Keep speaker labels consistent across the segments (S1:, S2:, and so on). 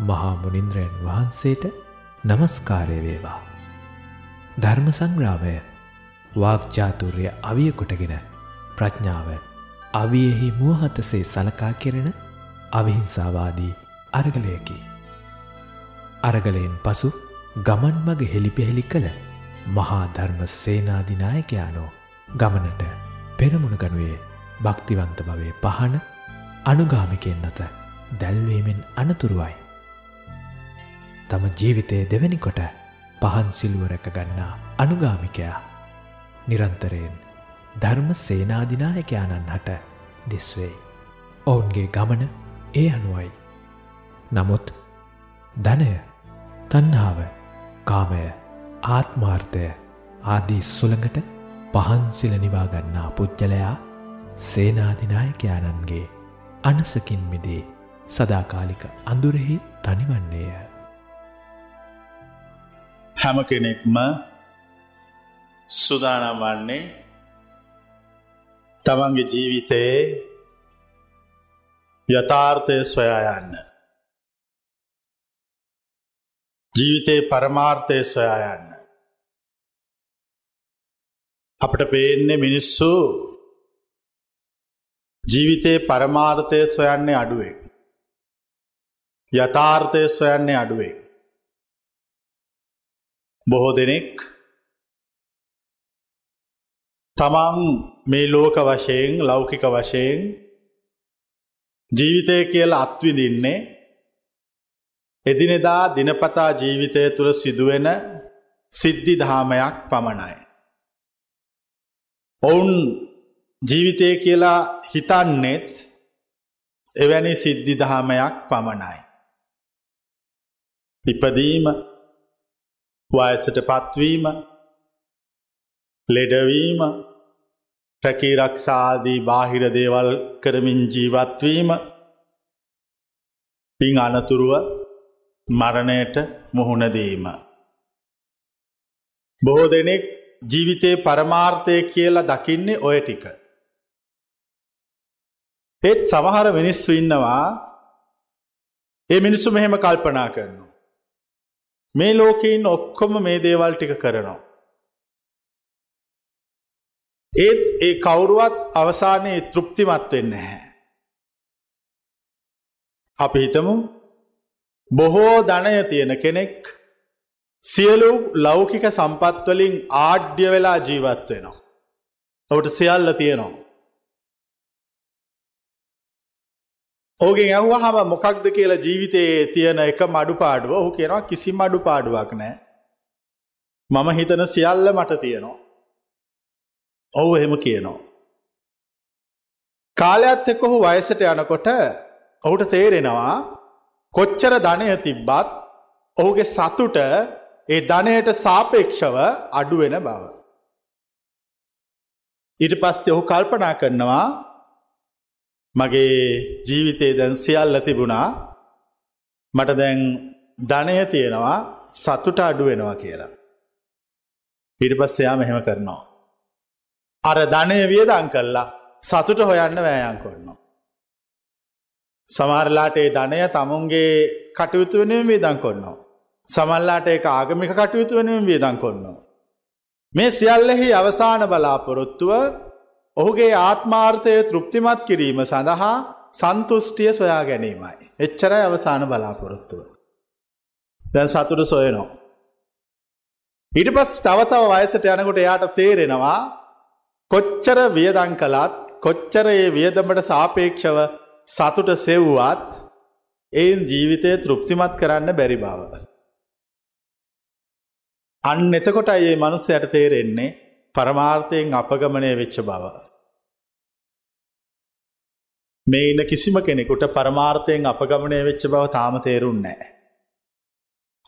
S1: මහා මුනින්ද්‍රයන් වහන්සේට නමස්කාරය වේවා. ධර්ම සංග්‍රාමය වාග්ජාතුර්ය අවිය කොටගෙන ප්‍රඥාව අවියෙහි මුවහතසේ සලකා කෙරෙන අවිහිංසාවාදී අරගලයකි. අරගලයෙන් පසු ගමන් මග හෙළිපෙහෙළි කළ මහා ධර්ම සේනාධිනායකයානෝ ගමනට පෙරමුණ ගනුවේ භක්තිවන්ත භවේ පහන අනුගාමිකෙන් අත දැල්වීමෙන් අනතුරුවයි. තම ජීවිතය දෙවැනි කොට පහන් සිල්ුවරැක ගන්නා අනුගාමිකයා නිරන්තරයෙන් ධර්ම සේනාධිනායකයාණන් හට දිස්වෙයි. ඔවුන්ගේ ගමන ඒ අනුවයි. නමුත් ධනය තන්හාාව කාමය ආත්මාර්ථය ආදී සුළඟට පහන්සිල නිවාගන්නා පුද්ගලයා සේනාධිනායකයාණන්ගේ අනසකින් මිදී සදාකාලික අඳුරෙහි තනිවන්නේය.
S2: හැම කෙනෙක්ම සුදානම් වන්නේ තමන්ගේ ජීවිතයේ යථාර්ථය සොයා යන්න. ජීවිතයේ පරමාර්ථය සොයා යන්න. අපට පේන්නේ මිනිස්සු ජීවිතයේ පරමාර්ථය සොයන්නේ අඩුවේ. යථාර්ථය සොයන්නේ අඩුවේ. බොහෝ දෙනෙක් තමන් මේ ලෝක වශයෙන් ලෞකික වශයෙන් ජීවිතය කියලා අත්විදින්නේ එදිනෙදා දිනපතා ජීවිතය තුළ සිදුවෙන සිද්ධි දහාමයක් පමණයි. ඔවුන් ජීවිතය කියලා හිතන්නෙත් එවැනි සිද්ධි දහමයක් පමණයි. ඉපදීම වයසට පත්වීම ලෙඩවීම රැකීරක්ෂාදී බාහිර දේවල් කරමින් ජීවත්වීම පින් අනතුරුව මරණයට මුහුණදීම. බොහෝ දෙනෙක් ජීවිතයේ පරමාර්ථය කියලා දකින්නේ ඔය ටික. ඒත් සමහර මිනිස්සු ඉන්නවා ඒ මිනිස්සු මෙහෙම කල්පනා කරනවා. මේ ලෝකයින් ඔක්කොම මේ දේවල් ටික කරනවා. ඒත් ඒ කවුරුවත් අවසානයේ තෘප්තිමත් වෙන්න හැ. අපි හිතමු බොහෝ ධනය තියෙන කෙනෙක් සියලු ලෞකික සම්පත්වලින් ආඩ්‍ය වෙලා ජීවත් වෙනවා. ඔවට සියල්ල තියෙනවා. ඕගෙන් ඇහුව හම මොකක්ද කියලා ජීවිතයේ තියෙන එක මඩු පාඩුව ඔහු කියනවා කිසි මඩු පාඩුවක් නෑ. මම හිතන සියල්ල මට තියෙනවා. ඔවු එහෙම කියනවා. කාලයක්ත් එක්ක ඔහු වයසට යනකොට ඔහුට තේරෙනවා කොච්චර ධනය තිබ්බත් ඔහුගේ සතුට ඒ ධනයට සාපේක්ෂව අඩුවෙන බව. ඊට පස්සේ ඔහු කල්පනා කරනවා මගේ ජීවිතේ දැන් සියල්ල තිබුණා මට දැන් ධනය තියෙනවා සතුට අඩුවෙනවා කියලා. ඊට පස්සයා මෙහෙම කරනවා. අර ධනය වියදං කල්ලා සතුට හොයන්න වෑයන් කොන්නවා. සමහරලාට ඒ ධනය තමුන්ගේ කටයුතු වෙනුවෙන් වේදං කොන්නවා. සමල්ලාට ඒ ආගමික කටයුතු වෙනුවෙන් වේදං කොන්නවා. මේ සියල්ලෙහි අවසාන බලාපොරොත්තුව ඔහුගේ ආත්මාර්ථය තෘප්තිමත් කිරීම සඳහා සන්තුෂ්ටිය සොයා ගැනීමයි. එච්චරයි අවසාන බලාපොරොත්තුව. දැන් සතුට සොයනෝ. ඉට පස් තවතව වයසට යනකොට එයාට තේරෙනවා කොච්චර වියදං කළත් කොච්චර ඒ වියදමට සාපේක්ෂව සතුට සෙව්වත් එයින් ජීවිතය තෘප්තිමත් කරන්න බැරි බව. අන්න එතකොට ඒ මනුස්සයට තේරෙන්නේ පරමාර්ථයෙන් අපගමනය වෙච්ච බව. මේ ඉන්න කිසිම කෙනෙකුට පරමාර්ථයෙන් අපගමනය වෙච්ච බව තාම තේරුන් නෑ.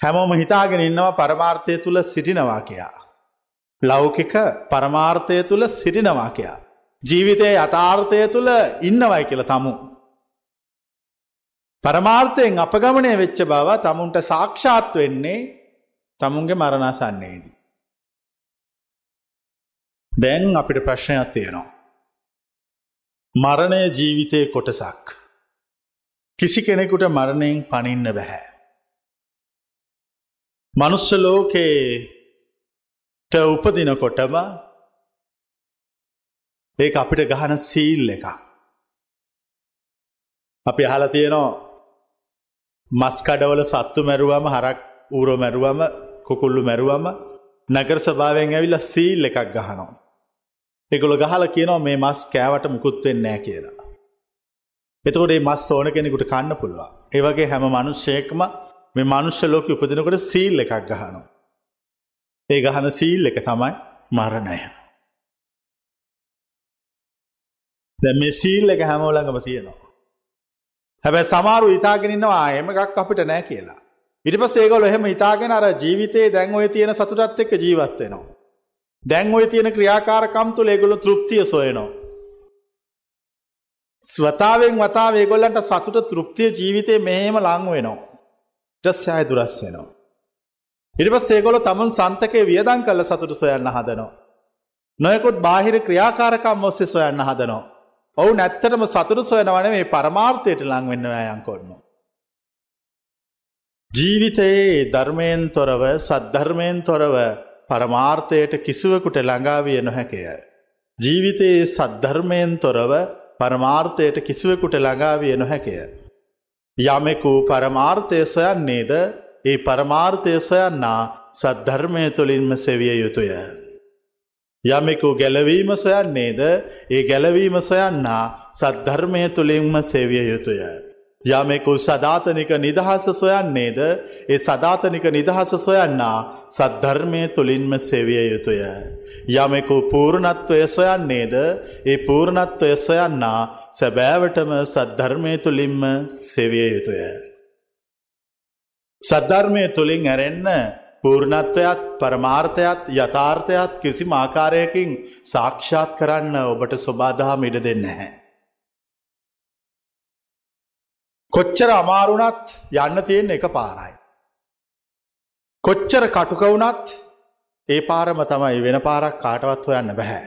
S2: හැමෝම හිතාගෙන ඉන්නවා පරමාර්ථය තුළ සිටිනවා කියා. ලෞකික පරමාර්ථය තුළ සිටිනවාකයා. ජීවිතය යථාර්ථය තුළ ඉන්නවයි කියල තමු. පරමාර්ථයෙන් අපගමනය වෙච්ච බව තමුන්ට සාක්ෂාත් වෙන්නේ තමුන්ගේ මරණසන්නේදී. දැන් අපිට ප්‍රශ්නයක් තියෙනවා. මරණය ජීවිතය කොටසක්. කිසි කෙනෙකුට මරණයෙන් පනින්න බැහැ. මනුස්්‍ය ලෝකේට උපදිනකොටම ඒ අපිට ගහන සීල් එකක්. අපි අහල තියෙනවා මස්කඩවල සත්තු මැරුවම හරක් ඌරෝ මැරුවම කුකුල්ලු මැරුවම නගර සභාවෙන් ඇවිල්ල සීල් එකක් ගහනවා. එකොළ ගහල කියනවා මේ මස් කෑවට මුකුත්වෙන් නෑ කියලා. එතකොට මස් ඕන කෙනෙකුට කන්න පුළුවන්. ඒවගේ හැම මනුෂ්‍යයකම මේ මනුෂ්‍ය ලෝක උපදිනකොට සීල් එකක් ගහනවා. ඒ ගහන සීල් එක තමයි මරණය. දැ මේ සීල් එක හැමෝලඟම තියෙනවා. හැබැ සමාරු ඉතාගෙනන්නවා ආයම එකක් අපිට නෑ කියලා. ඉට පස් ඒගොල එහෙම ඉතාගෙන අර ජීවිතයේ දැන් ඔය තියෙන සතුටත් එක්ක ජීවත්වෙනවා. දැන් ඔය තියෙන ක්‍රියාකාරකම් තුළ ඒගොල තෘප්තිය සොයනවා. ස්වතාවෙන් වතාව ඒගොල්ලන්ට සතුට තෘප්තිය ජීවිතය මෙහෙම ලං වෙනවා. ටස්යාය දුරස් වෙනවා. ඉරිපස් ඒගොල තමුන් සන්තකය වියදන් කල්ල සතුට සොයන්න හදනවා. නොයකුත් බාහිර ක්‍රියාකාරකම් ඔස්සේ සොයන්න හදනවා. ඔවු නැත්තටම සතුරු සොයන වන මේ පරමාර්ථයට ලං වෙන්න වෑයන් කොන්න. ජීවිතයේ ධර්මයෙන් තොරව සද්ධර්මයෙන් තොරව පරමාර්ථයට කිසිවකුට ළඟාවිය නොහැකය. ජීවිතයේ සද්ධර්මයෙන් තොරව පරමාර්ථයට කිසිවකුට ළඟාවිය නොහැකය. යමෙකු පරමාර්ථය සොයන්නේද ඒ පරමාර්ථය සොයන්නා සද්ධර්මය තුළින්ම සෙවිය යුතුය. යමෙකු ගැලවීම සොයන්නේද ඒ ගැලවීම සොයන්නා සද්ධර්මය තුළින්ම සෙවිය යුතුය. යමෙකු සධාතනික නිදහස සොයන්නේද ඒ සධාතනික නිදහස සොයන්නා සද්ධර්මය තුළින්ම සෙවිය යුතුය. යමෙකු පූර්ණත්වය සොයන්නේද ඒ පූර්ණත්වය සොයන්නා සැබෑවටම සද්ධර්මය තුළින්ම සෙවිය යුතුය. සද්ධර්මය තුළින් ඇරෙන්න පූර්ණත්වයත් පරමාර්ථයත් යථාර්ථයත් කිසි ආකාරයකින් සාක්ෂාත් කරන්න ඔබට ස්වබාදහම ඉඩ දෙන්න හැ. කොච්චර අමාරුණත් යන්න තියෙන එක පාරයි. කොච්චර කටුකවුනත් ඒ පාරම තමයි වෙන පාරක් කාටවත් හොයන්න බැහැ.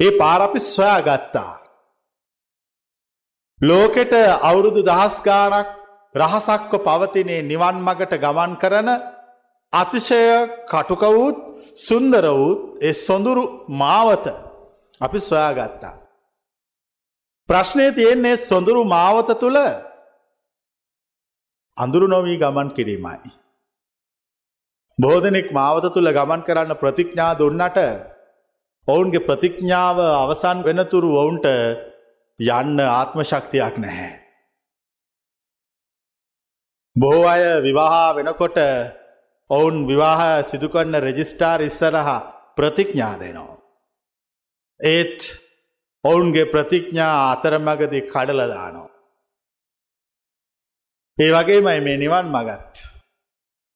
S2: ඒ පාරපි සොයා ගත්තා. ලෝකෙට අවුරුදු දහස් ගානක් රහසක්ව පවතිනේ නිවන් මගට ගමන් කරන අතිශය කටුකවූත් සුන්දර වූත් ඒ සොඳුරු මාවත අපි සොයාගත්තා. ප්‍රශ්නය තියෙන්නේ සොඳුරු මාවත තුළ අඳුරු නොවී ගමන් කිරීමයි. බෝධනෙක් මාවත තුළ ගමන් කරන්න ප්‍රතිඥා දුන්නට ඔවුන්ගේ ප්‍රතිඥාව අවසන් වෙනතුරු ඔවුන්ට යන්න ආත්ම ශක්තියක් නැහැ. බොහෝ අය විවාහා වෙනකොට ඔවුන් විවාහ සිදුකරන්න රෙජිස්ටාර් ඉස්සරහා ප්‍රතිඥා දෙනවා. ඒත් ඔවුන්ගේ ප්‍රතිඥා අතරමගදි කඩලදානෝ. ඒ වගේමයි මේ නිවන් මගත්.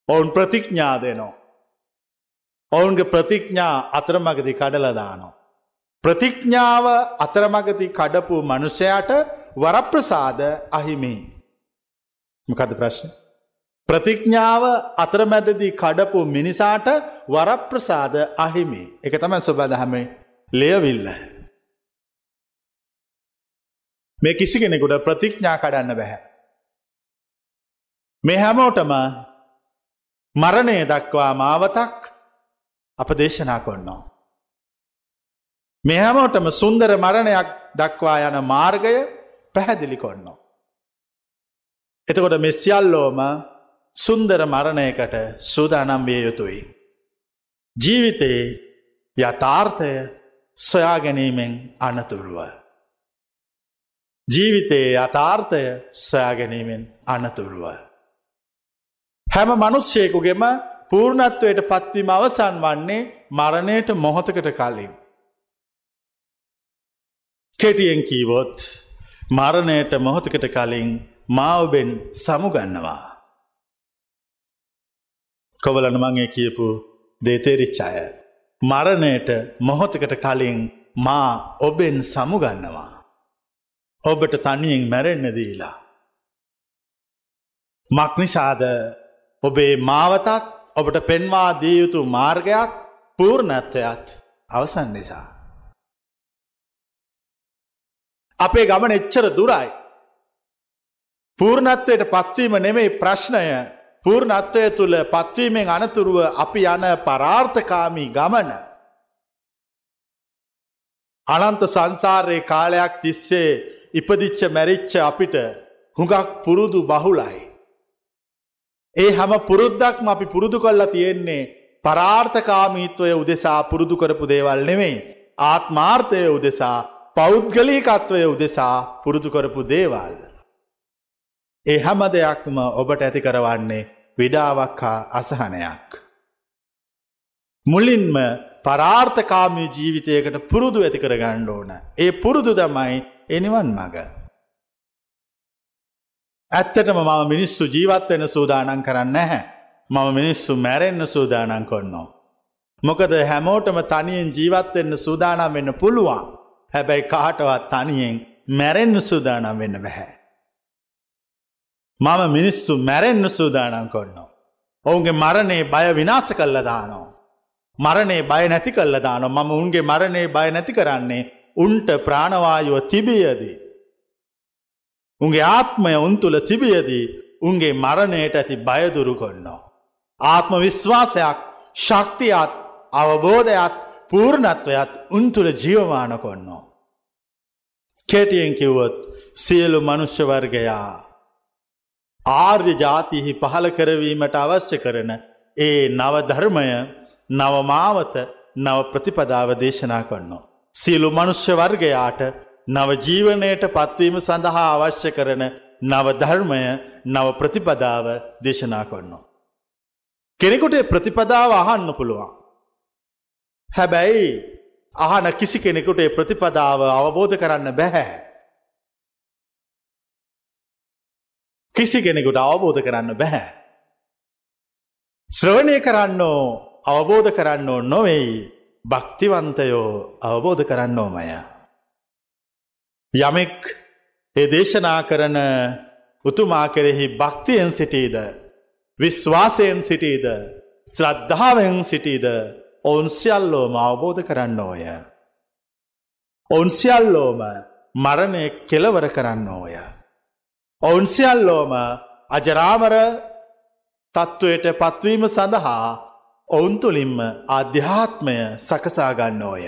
S2: ඔවුන් ප්‍රතිඥා දෙනෝ. ඔවුන්ගේ ප්‍රතිඥා අතරමගදි කඩලදානෝ. ප්‍රතිඥාව අතරමගති කඩපු මනුෂ්‍යයට වරප්‍රසාද අහිමේ. මොකද ප්‍රශ්න. ප්‍රතිඥාව අතරමැදදී කඩපු මිනිසාට වරප්‍රසාද අහිමි එක තම සොබදහම ලේවිල්ල. මේ කිසි කෙනෙකුට ප්‍රතිඥා කඩන්න බැහැ. මේ හැමෝටම මරණය දක්වා මාවතක් අප දේශනා කොන්නවා. මේ හැමෝටම සුන්දර මරණයක් දක්වා යන මාර්ගය පැහැදිලි කොන්නවා. එතකොට මෙස්යල්ලෝම සුන්දර මරණයකට සූදානම් විය යුතුයි. ජීවිතයේ යථාර්ථය සොයා ගැනීමෙන් අනතුරුව. ජීවිතයේ යථාර්ථය සොයා ගැනීමෙන් අනතුරුව. හැම මනුෂ්‍යයකුගෙම පූර්ණත්වයට පත්වීම අවසන් වන්නේ මරණයට මොහොතකට කලින්. කෙටියෙන් කීවොත් මරණයට මොහොතකට කලින් මාඔබෙන් සමුගන්නවා. කොවලන මගේ කියපු දේතේරිච්චාය. මරණයට මොහොතකට කලින් මා ඔබෙන් සමුගන්නවා. ඔබට තනියෙන් මැරෙන්න දීලා. මක්නිසාද ඔබේ මාවතත් ඔබට පෙන්වා දියයුතු මාර්ගයක් පූර්ණත්වයත් අවසන් නිසා. අපේ ගමන එච්චර දුරයි. පූර්ණත්වයට පත්වීම නෙමෙයි ප්‍රශ්නය පූර්ණත්වය තුළ පත්වීමෙන් අනතුරුව අපි යන පරාර්ථකාමී ගමන. අනන්ත සංසාරයේ කාලයක් තිස්සේ ඉපදිච්ච මැරිච්ච අපිට හුඟක් පුරුදු බහුලයි. ඒ හැම පුරුද්දක්ම අපි පුරුදු කොල්ලා තියෙන්නේ පරාර්ථකාමීත්වය උදෙසා පුරුදු කරපු දේවල් නෙමෙයි. ආත්මාර්ථය උදෙසා පෞද්ගලීකත්වය උදෙසා පුරුදු කරපු දේවල්. ඒ හැම දෙයක්ම ඔබට ඇති කරවන්නේ විඩාවක් හා අසහනයක්. මුලින්ම පරාර්ථකාමී ජීවිතයකට පුරුදු ඇති කර ගණ්ඩ ඕන. ඒ පුරුදු තමයි එනිවන් මග. ඇත්තටම මම මිනිස්සු ජීවත් වෙන සූදානන් කරන්න නැහැ. මම මිනිස්සු මැරෙන්න්න සූදානන් කොන්නෝ. මොකද හැමෝටම තනියෙන් ජීවත්වෙන්න සූදානම් වෙන්න පුළුවන්. හැබැයි කාටවත් තනියෙන් මැරෙන්න්න සූදානම් වෙන්න බැහැ. මම මිනිස්සු මැරෙන්න්න සූදානන් කොන්නෝ. ඔවුන්ගේ මරණේ බය විනාස කල්ල දානෝ. මරණේ බය නැති කල්ල දානො මම උන්ගේ මරණේ බය නැති කරන්නේ උන්ට ප්‍රාණවායුව තිබියදී. උන්ගේ ආත්මය උන් තුළ තිබියදී උන්ගේ මරණයට ඇති බයදුරු කොන්නෝ. ආත්ම විශ්වාසයක් ශක්තියත් අවබෝධයත් පූර්ණත්වයත් උන්තුළ ජීවමාන කොන්නෝ. කෙටියෙන් කිව්වොත් සියලු මනුෂ්‍යවර්ගයා ආර්ය ජාතිහි පහළ කරවීමට අවශ්‍ය කරන ඒ නව ධර්මය නවමාවත නව ප්‍රතිපදාව දේශනා කොන්නෝ. සියලු මනුෂ්‍ය වර්ගයාට නවජීවනයට පත්වීම සඳහා අවශ්‍ය කරන නවධර්මය නව ප්‍රතිපදාව දේශනා කොන්නෝ. කෙනෙකුට ප්‍රතිපදාව අහන්න පුළුවන්. හැබැයි අහන කිසි කෙනෙකුට ප්‍රතිපදාව අවබෝධ කරන්න බැහැ. කිසි කෙනෙකුට අවබෝධ කරන්න බැහැ. ශ්‍රවණය කරන්නෝ අවබෝධ කරන්නෝ නොවෙයි භක්තිවන්තයෝ අවබෝධ කරන්නෝමය. යමෙක් ඒ දේශනා කරන උතුමා කෙරෙහි භක්තියෙන් සිටීද විශ්වාසයෙන් සිටීද ශ්‍රද්ධාවෙන් සිටීද ඔවුන් සියල්ලෝම අවබෝධ කරන්න ඕය. ඔවුන් සියල්ලෝම මරණය කෙලවර කරන්න ඕය. ඔවුන් සියල්ලෝම අජරාමර තත්ත්වයට පත්වීම සඳහා ඔවුන් තුළින්ම අධ්‍යාත්මය සකසාගන්න ඕය.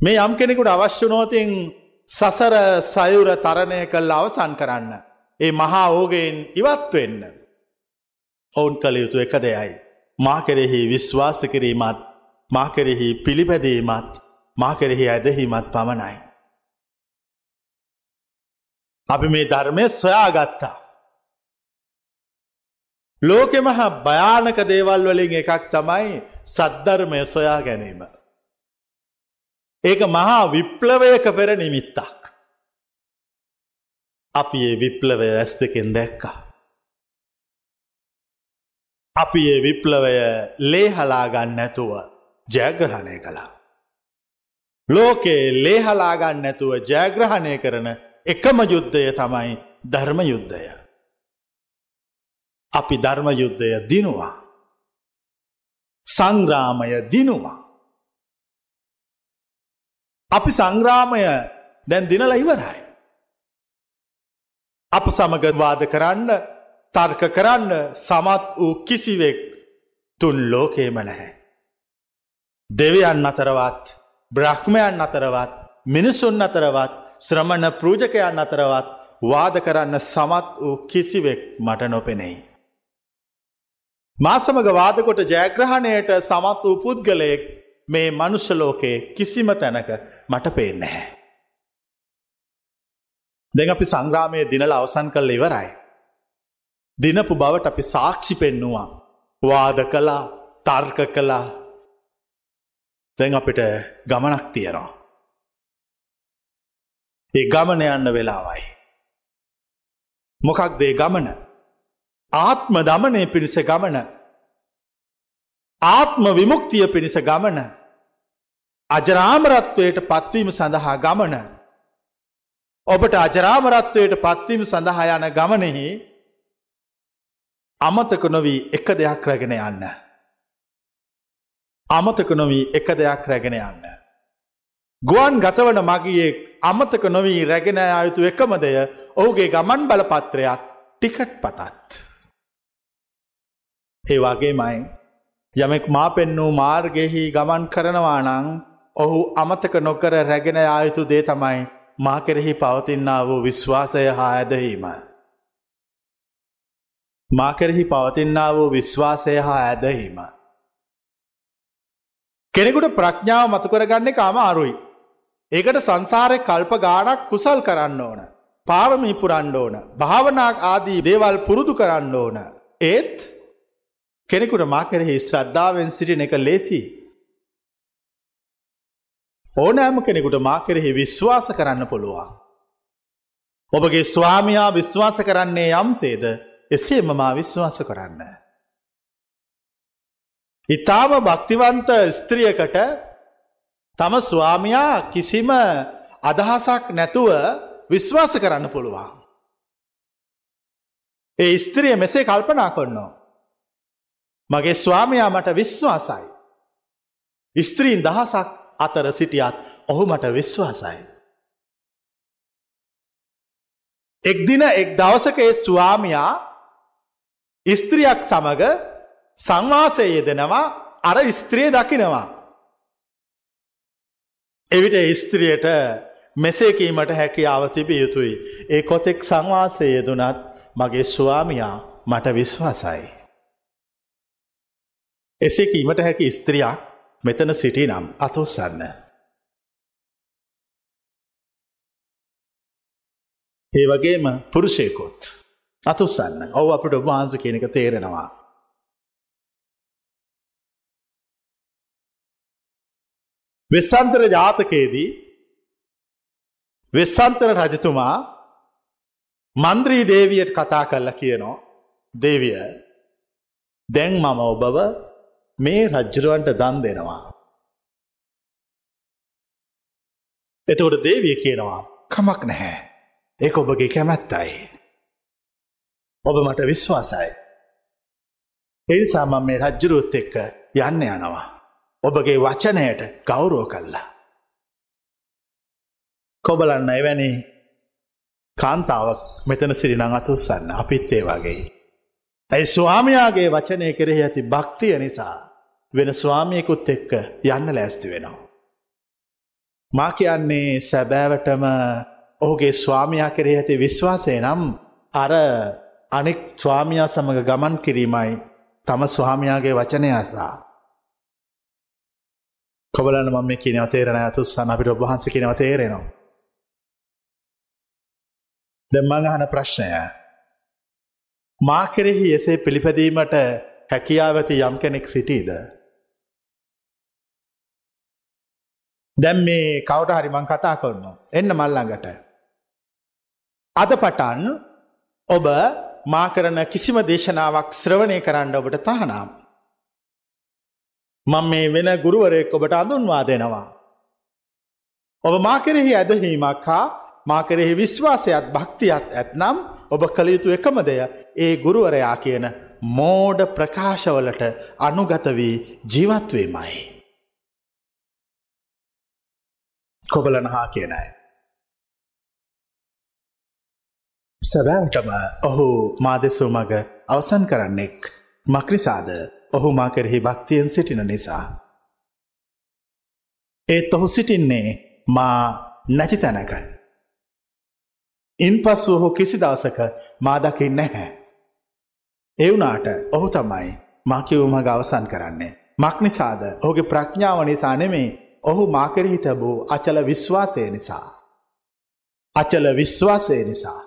S2: මේ යම් කෙනෙකුට අවශ්‍යනෝතින් සසර සයුර තරණය කල් අවසන් කරන්න. ඒ මහා ඕගෙන් ඉවත්වෙන්න. ඔවුන් කළ යුතු එක දෙයයි. මා කෙරෙහි විශ්වාස කිරීමත් මා කෙරෙහි පිළිපැදීමත් මා කෙරෙහි ඇදහීමත් පමණයි. අපි මේ ධර්මය සොයාගත්තා. ලෝකෙ මහා භයානක දේවල් වලින් එකක් තමයි සද්ධර්මය සොයා ගැනීම. ඒක මහා විප්ලවයක පෙර නිමිත්තක්. අපි ඒ විප්ලවය ඇස් දෙකෙන් දැක්කා. අපි ඒ විප්ලවය ලේහලාගන්න නැතුව ජයග්‍රහණය කළා. ලෝකේ ලේහලාගන්න නැතුව ජයග්‍රහණය කරන එකම යුද්ධය තමයි ධර්ම යුද්ධය. අපි ධර්ම යුද්ධය දිනුවා. සංග්‍රාමය දිනුවා. අපි සංග්‍රාමය දැන් දිනල ඉවරයි. අප සමගවාද කරන්න තර්ක කරන්න සමත් වූ කිසිවෙක් තුන් ලෝකේම නැහැ. දෙවියන් අතරවත් බ්‍රහ්මයන් අතරවත් මිනිසුන් අතරවත් ශ්‍රමණ ප්‍රූජකයන් අතරවත් වාද කරන්න සමත් වූ කිසිවෙක් මට නොපෙනෙයි. මාසමග වාදකොට ජයග්‍රහණයට සමත් වූ පුද්ගලයෙක් මේ මනුෂ්‍යලෝකයේ කිසිම තැනක මට පේෙන් නැහැ. දෙ අපි සංග්‍රාමය දිනල අවසන් කල්ල ඉවරයි. දිනපු බවට අපි සාක්ෂි පෙන්නවා. වාද කලා තර්ක කලා දැන් අපිට ගමනක් තියෙනවා. ඒ ගමන යන්න වෙලාවයි. මොකක් දේ ගමන ආත්ම දමනය පිරිස ගමන ආත්ම විමුක්තිය පිණිස ගමන අජරාමරත්වයට පත්වීම සඳහා ගමන ඔබට අජරාමරත්වයට පත්වීම සඳහා යන ගමනෙහි අමතක නොවී එක දෙයක් රැගෙන යන්න. අමතක නොවී එක දෙයක් රැගෙන යන්න. ගුවන් ගතවන මගියෙක් අමතක නොවී රැගෙන අයුතු එකම දෙය ඔහුගේ ගමන් බලපත්‍රයක් ටිකට් පතත්. ඒ වගේ මයි. යමෙක් මා පෙන්නූ මාර්ගෙහි ගමන් කරනවානං ඔහු අමතක නොකර රැගෙන ආයුතු දේ තමයි මා කෙරෙහි පවතින්නා වූ විශ්වාසය හා ඇදහීම. මා කෙරෙහි පවතින්නා වූ විශ්වාසය හා ඇදහීම. කෙනෙකුට ප්‍රඥාව මතුකරගන්නේ කාම අරුයි. ඒකට සංසාරය කල්ප ගානක් කුසල් කරන්න ඕන. පාරමී පුරන්න ඕන. භාවනාක් ආදී දේවල් පුරුදු කරන්න ඕන. ඒත් කෙනෙකුට මා කෙරෙහි ශ්‍රද්ධාවෙන් සිටින එක ලේසි. ඕනෑම කෙනෙකුට මා කෙරෙහි විශ්වාස කරන්න පුළුවන්. ඔබගේ ස්වාමයා විශ්වාස කරන්නේ යම්සේද එසේම මා විශ්වාස කරන්න. ඉතාම භක්තිවන්ත ස්ත්‍රියකට තම ස්වාමයා කිසිම අදහසක් නැතුව විශ්වාස කරන්න පුළුවන්. ඒ ස්ත්‍රිය මෙසේ කල්පනා කොන්නවා. මගේ ස්වාමයා මට විශ්වාසයි. ස්ත්‍රීන් දහසක් අතර සිටියත් ඔහු මට විශ්වාසයි. එක් දින එක් දවසකේ ස්වාමයා ස්ත්‍රියක් සමග සංවාසය යෙදෙනවා අර ස්ත්‍රිය දකිනවා. එවිට ස්ත්‍රියට මෙසේකීමට හැකියාව තිබිය යුතුයි. ඒ කොතෙක් සංවාසය යෙදුනත් මගේ ස්වාමයා මට විශ්වාසයි. එසේ කීමට හැකි ස්ත්‍රියක් මෙතන සිටි නම් අතුස්සන්න. ඒ වගේම පුරුෂයකොත් අතුස්සන්න ඔව අපට ඔබවාන්ස කියනක තේරෙනවා. වෙස්සන්තර ජාතකයේදී වෙස්සන්තර රජතුමා මන්ද්‍රී දේවියට කතා කරලා කියනවා දේවිය දැන් මම ඔබව මේ රජ්ජරුවන්ට දන් දෙනවා. එතකොට දේවිය කියනවා කමක් නැහැ ඒක ඔබගේ කැමැත්තයි. ඔබ මට විශ්වාසයි. එනිසා මම මේ රජ්ජුරුවත් එක්ක යන්න යනවා. ඔබගේ වචනයට ගෞරෝ කල්ලා. කොබලන්න එවැනි කාන්තාවක් මෙතන සිරිනං අතුස්සන්න අපිත් ඒ වගේ. ඇයි ස්වාමයාගේ වචනය කෙරෙහි ඇති භක්තිය නිසා වෙන ස්වාමියකුත් එක්ක යන්න ලෑස්ති වෙනවා. මා කියන්නේ සැබෑවටම ඔහුගේ ස්වාමයා කෙරෙහි ඇති විශ්වාසය නම් අර අනෙක් ස්වාමයා සමඟ ගමන් කිරීමයි තම ස්වාමයාගේ වචනය අසා. කොබලන්න මම කියනව තේරෙන ඇතුස්සන්න අපිට ඔබහන්ස කියනව තේරෙනවා. දෙම්මං අහන ප්‍රශ්නය. මා කෙරෙහි එසේ පිළිපැදීමට හැකියාවඇති යම් කෙනෙක් සිටීද. දැම් මේ කවට හරිමං කතා කරනවා. එන්න මල්ලඟට. අද පටන් ඔබ මා කරන කිසිම දේශනාවක් ශ්‍රවණය කරන්න ඔබට තහනම්. මං මේ වෙන ගුරුවරයෙක් ඔබට අඳුන්වා දෙනවා. ඔබ මා කෙරෙහි ඇදහීමක් හා මා කෙරෙහි විශ්වාසයත් භක්තියත් ඇත්නම් ඔබ කළ යුතු එකම දෙය ඒ ගුරුවරයා කියන මෝඩ ප්‍රකාශවලට අනුගත වී ජීවත්වීමයි. කොබලනහා කියනයි. සැබෑවටම ඔහු මාදෙසූ මග අවසන් කරන්නෙක් මක්නිසාද ඔහු මා කෙරෙහි භක්තියෙන් සිටින නිසා. ඒත් ඔහු සිටින්නේ මා නැති තැනකයි. ඉන් පසු ඔහු කිසි දවසක මාදකින් නැහැ. එවුනාට ඔහු තමයි මකිවුමග අවසන් කරන්නේ. මක්නිසාද ඔහුගේ ප්‍රඥාව නිසා නෙමේ ඔහු මාකරෙහි තැබූ අචල විශ්වාසය නිසා. අචල විශ්වාසය නිසා.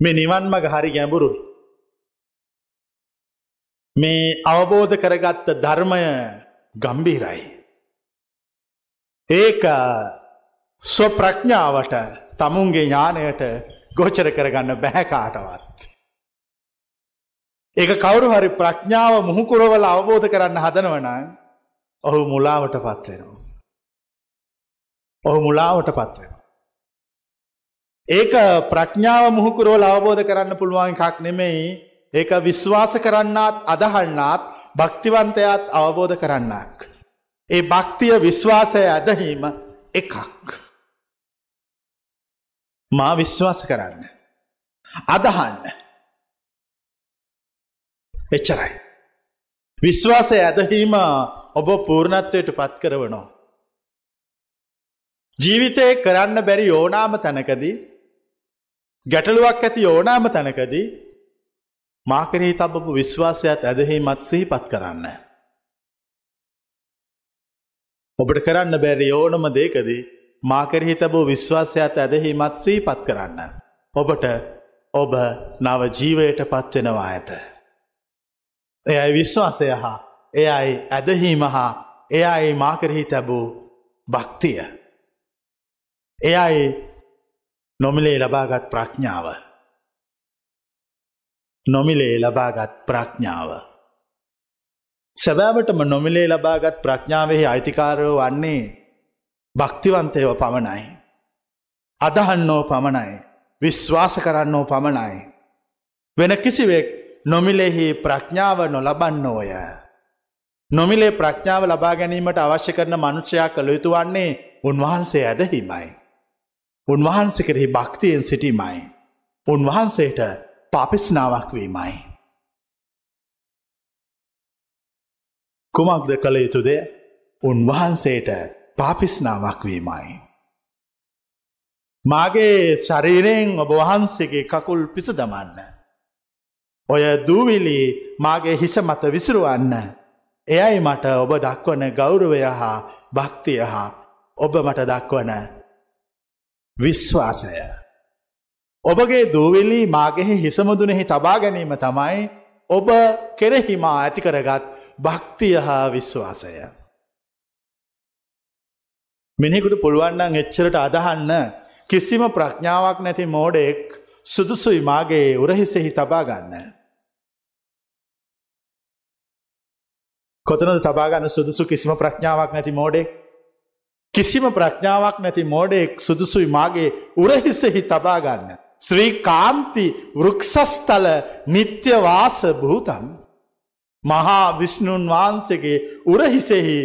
S2: මේ නිවන් මග හරි ගැඹුරුයි. මේ අවබෝධ කරගත්ත ධර්මය ගම්බීරයි. ඒක ස්වප්‍රඥාවට තමුන්ගේ ඥානයට ගෝචර කරගන්න බැහැකාටවත්. ඒක කවුරු හරි ප්‍රඥාව මුහුකුරවල අවබෝධ කරන්න හදනවනන් ඔහු මුලාවට පත්වෙනවා. ඔහු මුලාවට පත්වෙන. ඒක ප්‍රඥාව මුහුකුරවල අවබෝධ කරන්න පුළුවන් එකක් නෙමෙයි ඒක විශ්වාස කරන්නාත් අදහන්නාත් භක්තිවන්තයත් අවබෝධ කරන්නක්. ඒ භක්තිය විශ්වාසය ඇදහීම එකක්. මා විශ්වාස කරන්න. අදහන්න. එච්චරයි. විශ්වාසය ඇදහීම ඔබ පූර්ණත්වයට පත් කරවනවා. ජීවිතය කරන්න බැරි ඕනාම තැනකදී ගැටලුවක් ඇති ඕනාම තැනකදී මාකරෙහි තබපු විශ්වාසයත් ඇදහීමත් සිහිපත් කරන්න. ඔබට කරන්න බැරි ඕනම දේකදී මාකරෙහි තබූ විශ්වාසයත් ඇදහීමත් සිහිපත් කරන්න. ඔබට ඔබ නව ජීවයට පත්වෙනවා ඇත. එයයි විශ්වාසය හා එයයි ඇදහීම හා එයයි මාකරෙහි තැබූ භක්තිය. එයයි නොමිලේ ලබාගත් ප්‍රඥාව. නොමිලේ ලබාගත් ප්‍රඥාව. සැබෑවටම නොමිලේ ලබාගත් ප්‍රඥාවෙහි අයිතිකාරයෝ වන්නේ භක්තිවන්තයව පමණයි. අදහන්නෝ පමණයි විශ්වාස කරන්නෝ පමණයි. වෙන කිසිවෙක් නොමිලෙහි ප්‍රඥාව නොලබන්නෝය. නොමිලේ ප්‍රඥාව ලබා ගැනීමට අවශ්‍ය කරන මනුෂ්‍යයා කළ යුතු වන්නේ උන්වහන්සේ ඇදහිමයි. උන්වහන්සේ කෙරෙහි භක්තියෙන් සිටීමයි. උන්වහන්සේට පාපිස්නාවක් වීමයි. කුමක්ද කළ යුතුද උන්වහන්සේට පාපිස්නාවක් වීමයි. මාගේ ශරීරයෙන් ඔබ වහන්සේගේ කකුල් පිස දමන්න. ඔය දූවිලි මාගේ හිස මත විසිරුවන්න. එයයි මට ඔබ දක්වන ගෞරවය හා භක්තිය හා ඔබ මට දක්වන විශ්වාසය. ඔබගේ දූවිලි මාගෙහි හිසමුදුනෙහි තබා ගැනීම තමයි ඔබ කෙරෙහිමා ඇතිකරගත් භක්තිය හා විශ්වාසය. මිනිකුට පුළුවන්නන් එච්චරට අදහන්න කිසිම ප්‍රඥාවක් නැති මෝඩෙක් සුදුසුයි මාගේ උරහිසෙහි තබා ගන්න. කොතනද තබාගන්න සුදුසු කිසිම ප්‍රඥාවක් නැති මෝඩෙක් කිසිම ප්‍රඥාවක් නැති මෝඩෙක් සුදුසුයි මාගේ උරහිසෙහි තබාගන්න. ශ්‍රී කාන්ති වෘක්ෂස්තල නිත්‍යවාස භූතන්. මහා විශ්ණුන් වහන්සේගේ උරහිසෙහි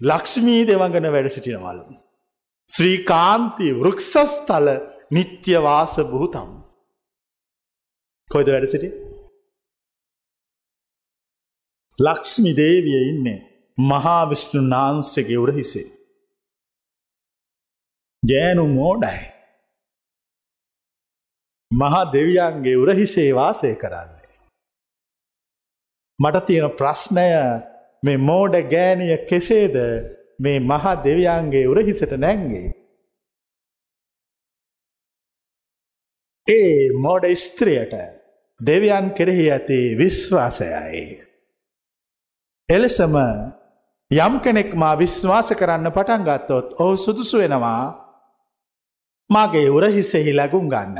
S2: ලක්ෂ්මී දෙවඟන වැඩ සිටිනවලු. ශ්‍රීකාන්ති වෘක්ෂස්තල නිත්‍යවාස භූතම්. කොයිද වැඩ සිටි? ලක්ෂ්මි දේවිය ඉන්නේ මහා විශ්ණු නාන්සගේ උරහිසේ. ගෑනු මෝඩයි. මහා දෙවියන්ගේ උරහිසේ වාසය කරන්නේ. මට තියෙන ප්‍රශ්නය මේ මෝඩ ගෑනිය කෙසේද මේ මහා දෙවියන්ගේ උරහිසට නැංගේ. ඒ මෝඩ ස්ත්‍රියට දෙවියන් කෙරෙහි ඇති විශ්වාසයයි. එලෙසම යම් කෙනෙක් මා විශ්වාස කරන්න පටන් ගත්තොත් ඔහු සුදුසු වෙනවා මගේ උරහිසෙහි ලැගුම් ගන්න.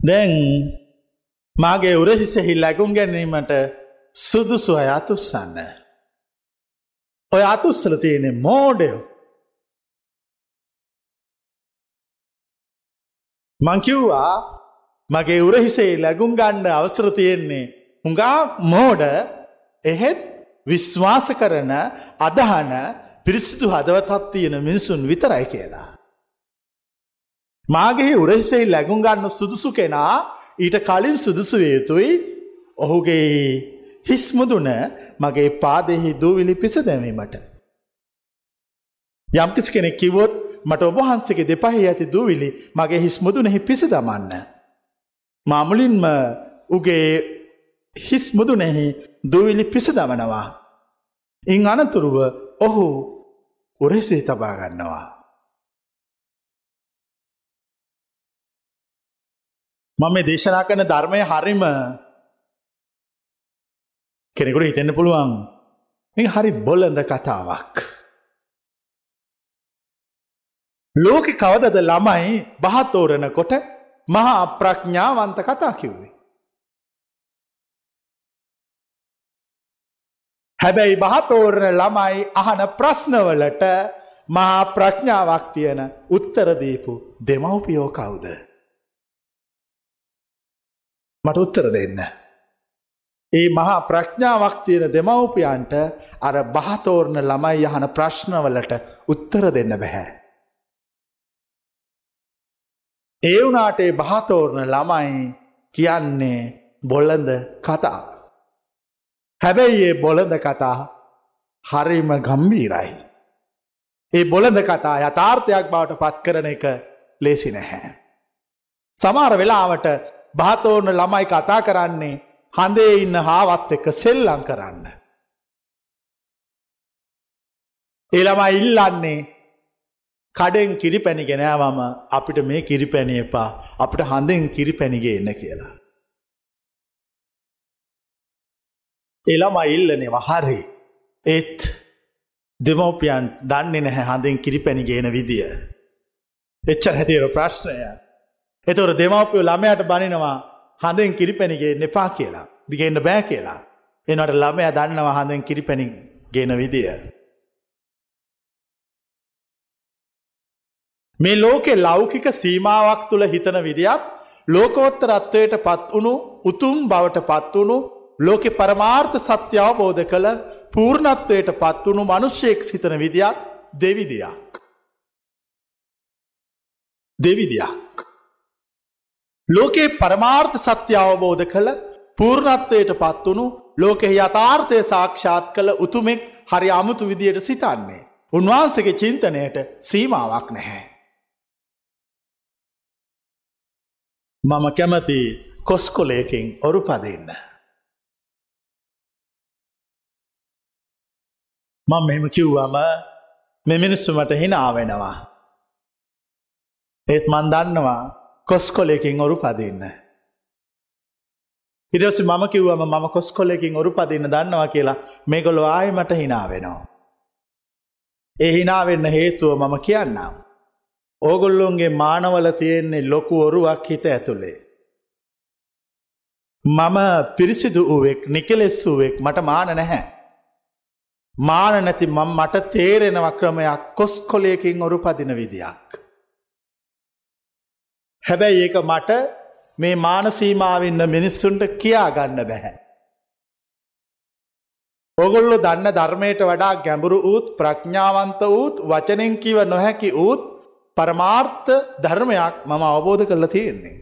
S2: දැන් මාගේ උරහිසෙහි ලැගුම් ගැනීමට සුදුසු අය අතුස්සන්න. ඔය අතුස්සල තියෙනෙ මෝඩයෝ. මංකිව්වා මගේ උරහිසේ ලැගුම් ගණ්ඩ අවසර තියෙන්නේ හුඟා මෝඩ එහෙත් විශ්වාස කරන අදහන පිරිසිදු හදවතත් තියෙන මිනිසුන් විතරයි කියලා. මාගේ උරහිසේ ලැගුම් ගන්න සුදුසු කෙනා ඊට කලින් සුදුසු යුතුයි ඔහුගේ හිස්මුදුන මගේ පාදෙහි දූවිලි පිස දැමීමට. යම්කිසි කෙනෙක් කිවොත් මට ඔබහන්සගේ දෙපහහි ඇති දූවිලි මගේ හිස් මුදුනෙහි පිසි දමන්න. මාමුලින්ම උගේ හිස් මුදුනෙහි දූවිලි පිස දමනවා. ඉන් අනතුරුව ඔහු උරෙසේ තබාගන්නවා. මම දේශනා කන ධර්මය හරිම කෙනෙකුට හිතෙන්න පුළුවන් මේ හරි බොලඳ කතාවක්. ලෝකෙ කවදද ළමයි බහතෝරනකොට මහා ප්‍රඥාවන්ත කතා කිව්වේ. හැබැයි බහතෝරන ළමයි අහන ප්‍රශ්නවලට මහා ප්‍රඥාවක් තියෙන උත්තරදීපු දෙමව්පියෝ කවුද. මට උත්තර දෙන්න. ඒ මහා ප්‍රඥාවක් තියෙන දෙමව්පියන්ට අර බහතෝරණ ළමයි යහන ප්‍රශ්නවලට උත්තර දෙන්න බැහැ. ඒ වනාට ඒ බහතෝරණ ළමයි කියන්නේ බොල්ලඳ කතා. හැබැයි ඒ බොලඳ කතා හරිම ගම්බීරයි. ඒ බොලඳ කතා යථාර්ථයක් බවට පත් කරන එක ලේසි නැහැ. සමාර වෙලාවට භාතෝන්න ළමයි කතා කරන්නේ හඳේ ඉන්න හාවත් එක්ක සෙල්ලං කරන්න. එළමයි ඉල්ලන්නේ කඩෙන් කිරි පැණිගෙනෑවම අපිට මේ කිරි පැණි එපා අපිට හඳෙන් කිරි පැණිගේ එන්න කියලා. එළම ඉල්ලනෙවා හරි ඒත් දෙමෝපියන් දන්නේ නැහැ හඳෙන් කිරි පැණිගේන විදිය. එච්චර හැතිර ප්‍රශ්නය. එතවර දෙමවපිය ළමයට බනිනවා හඳෙන් කිරිපැණිගේ එපා කියලා දිගන්න බෑ කියලා. එනට ළමය දන්නවා හඳෙන් කිරිපැණි ගෙන විදිය. මේ ලෝකෙ ලෞකික සීමාවක් තුළ හිතන විදිත් ලෝකෝත්තරත්වයට පත් වුණු උතුම් බවට පත් වුණු ලෝකෙ පරමාර්ථ සත්‍ය අවබෝධ කළ පූර්ණත්වයට පත්වුණු මනුෂ්‍යයෙක් සිතන විදියක් දෙවිදියක්. දෙවිදියක්. ලෝකේ පරමාර්ථ සත්‍ය අවබෝධ කළ පූර්ණත්වයට පත්වුණු ලෝකෙ යථාර්ථය සාක්ෂාත් කළ උතුමෙක් හරි අමුතු විදියට සිතන්නේ. උන්වහන්සගේ චින්තනයට සීමාවක් නැහැ. මම කැමති කොස්කොලයකින් ඔරු පදන්න. මං මෙම කිව්වම මෙමිනිස්සුමට හිනාවෙනවා. ඒත් මන් දන්නවා කොස්කොලයකින් ඔරු පදින්න. ඉරස මම කිව්වම මම කොස්කොලෙකින් ඔරු පදින්න දන්නවා කියලා මේගොලො ආයමට හිනාවෙනවා. ඒ හිනාවෙන්න හේතුව මම කියන්නම්. ඕගොල්ලොන්ගේ මානවල තියෙන්නේ ලොකු ඔරුවක් හිත ඇතුළේ. මම පිරිසිදු වූවෙක් නිකලෙස් වූවෙක් මට මාන නැහැ. මාන නැති මං මට තේරෙනව ක්‍රමයක් කොස්කොලයකින් ඔරු පදින විදියක්. හැබැයි ඒක මට මේ මානසීමාවන්න මිනිස්සුන්ට කියා ගන්න බැහැ. ඔගොල්ලො දන්න ධර්මයට වඩා ගැඹුරු ඌත් ප්‍රඥාවන්ත වූත් වචනෙන් කිව නොහැකි ඌත් පරමාර්ථ ධර්මයක් මම අවබෝධ කරලා තියෙන්නේ.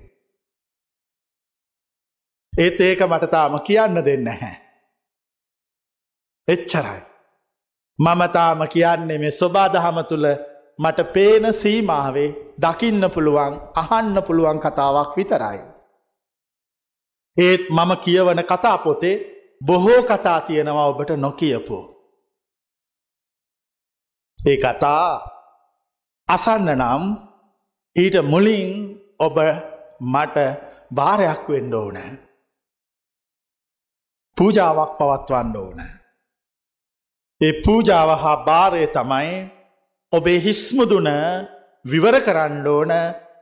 S2: ඒත් ඒක මටතාම කියන්න දෙන්න හැ. එච්චරයි. මමතාම කියන්නේ මේ ස්වබාදහම තුළ මට පේන සීමාවේ දකින්න පුළුවන් අහන්න පුළුවන් කතාවක් විතරයි. ඒත් මම කියවන කතා පොතේ බොහෝ කතා තියෙනවා ඔබට නොකියපු. ඒ කතා අසන්න නම් ඊට මුලින් ඔබ මට භාරයක් වෙන්ඩ ඕන. පූජාවක් පවත්වන්න ඕන. ඒ පූජාව හා භාරය තමයි ඔබේ හිස්මුදුන විවර කරන්න ඕන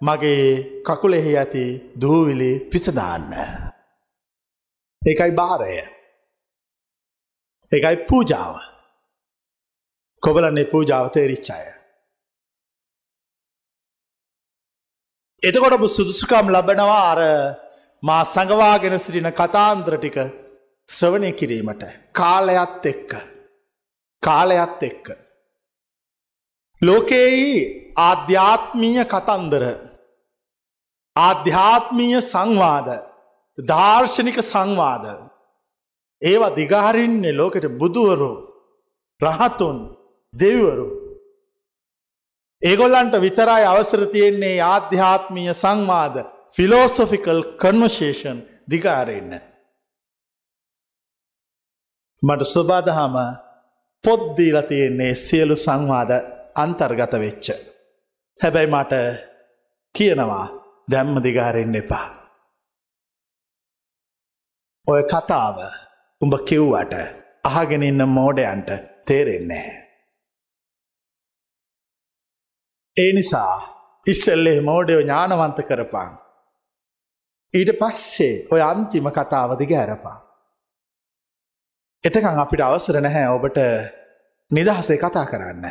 S2: මගේ කකුලෙහි ඇති දූවිලි පිසදාන්න. ඒකයි භාරය. ඒකයි පූජාව. කොබලන්නේ පූජාව තේරිච්චාය. එතකොට සුදුසුකම් ලබනවා අර මා සඟවාගෙන සිටින කතාන්ත්‍ර ටික ශ්‍රවණය කිරීමට කාලයත් එක්ක කාලයත් එක්ක. ලෝකෙයි ආධ්‍යාත්මීය කතන්දර ආධ්‍යාත්මීය සංවාද දර්ශනික සංවාද. ඒවා දිගහරින්නේ ලෝකෙට බුදුවරු රහතුන් දෙවරු ඒගොල්ලන්ට විතරයි අවසර තියෙන්නේ ආධ්‍යාත්මීය සංවාද ෆිලෝසොෆිකල් කන්වශේෂන් දිගාරෙන්න. මට ස්වබාදහම පොද්දීල තියෙන්නේ සියලු සංවාද අන්තර්ගත වෙච්ච. හැබැයි මට කියනවා දැම්ම දිගාරෙන්න එපා. ඔය කතාව උඹ කිව්වට අහගෙන ඉන්න මෝඩයන්ට තේරෙන්නේ. ඒ නිසා ඉස්සල්ලේ මෝඩයෝ ඥානවන්ත කරපං. ඊට පස්සේ ඔය අන්තිම කතාව දිග ඇරපා. එතකං අපිට අවසර නැහැ ඔබට නිදහසේ කතා කරන්න.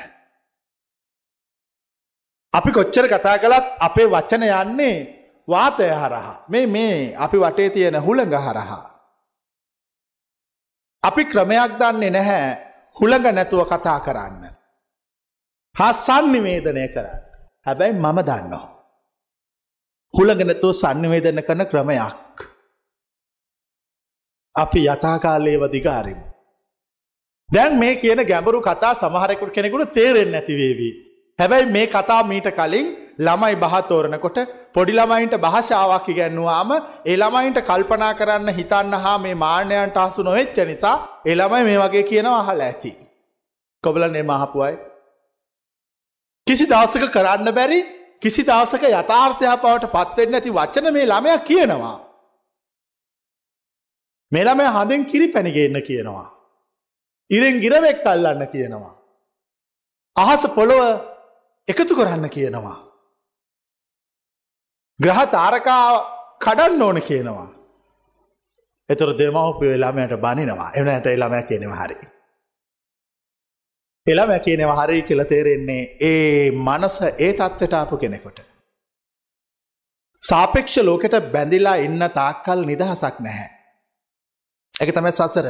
S2: අපි කොච්චර කතා කළත් අපේ වචන යන්නේ වාතය හරහා මේ මේ අපි වටේ තියෙන හුළඟ හරහා. අපි ක්‍රමයක් දන්නේ නැහැ හුළඟ නැතුව කතා කරන්න. හා සන්නිවේදනය කරන්න. හැබැයි මම දන්නවා. හුළඟ නැතුව සන්නිවේදන කරන ක්‍රමයක්. අපි යථාකාලයේ වදිකාරිමු. දැන් මේ කියන ගැඹුරු කතා සමහරකුට කෙනෙකුට තේරෙන් නැතිවේවී. හැබැයි මේ කතා මීට කලින් ළමයි බහතෝරනකොට පොඩි ළමයින්ට භාෂාවක් ඉගැන්නුවාම ඒ ළමයින්ට කල්පනා කරන්න හිතන්න හා මේ මාන්‍යයන්ට අසු නොවෙච්ච නිසා එළමයි මේ වගේ කියනවා අහල ඇති. කොබලන්නේ මහපුුවයි. කිසි දවසක කරන්න බැරි කිසි දවසක යථාර්ථයක් බවට පත්වෙන්න ඇති වචන මේ ළමයක් කියනවා. මෙළමය හඳෙන් කිරි පැණිගේන්න කියනවා. ඉරෙන් ගිරවෙක් අල්ලන්න කියනවා. අහස පොළොව එකතු කරන්න කියනවා. ග්‍රහ තාරකා කඩන්න ඕන කියනවා. එතුර දෙමවපිය ළමයට බනිනවා එවනට එළමය කියනෙව හරි. එළම කියනෙව හරි කියල තේරෙන්නේ ඒ මනස ඒ තත්වට ආපු කෙනෙකොට. සාපේක්ෂ ලෝකෙට බැඳිලා ඉන්න තාක්කල් නිදහසක් නැහැ. එක තමයි සසර.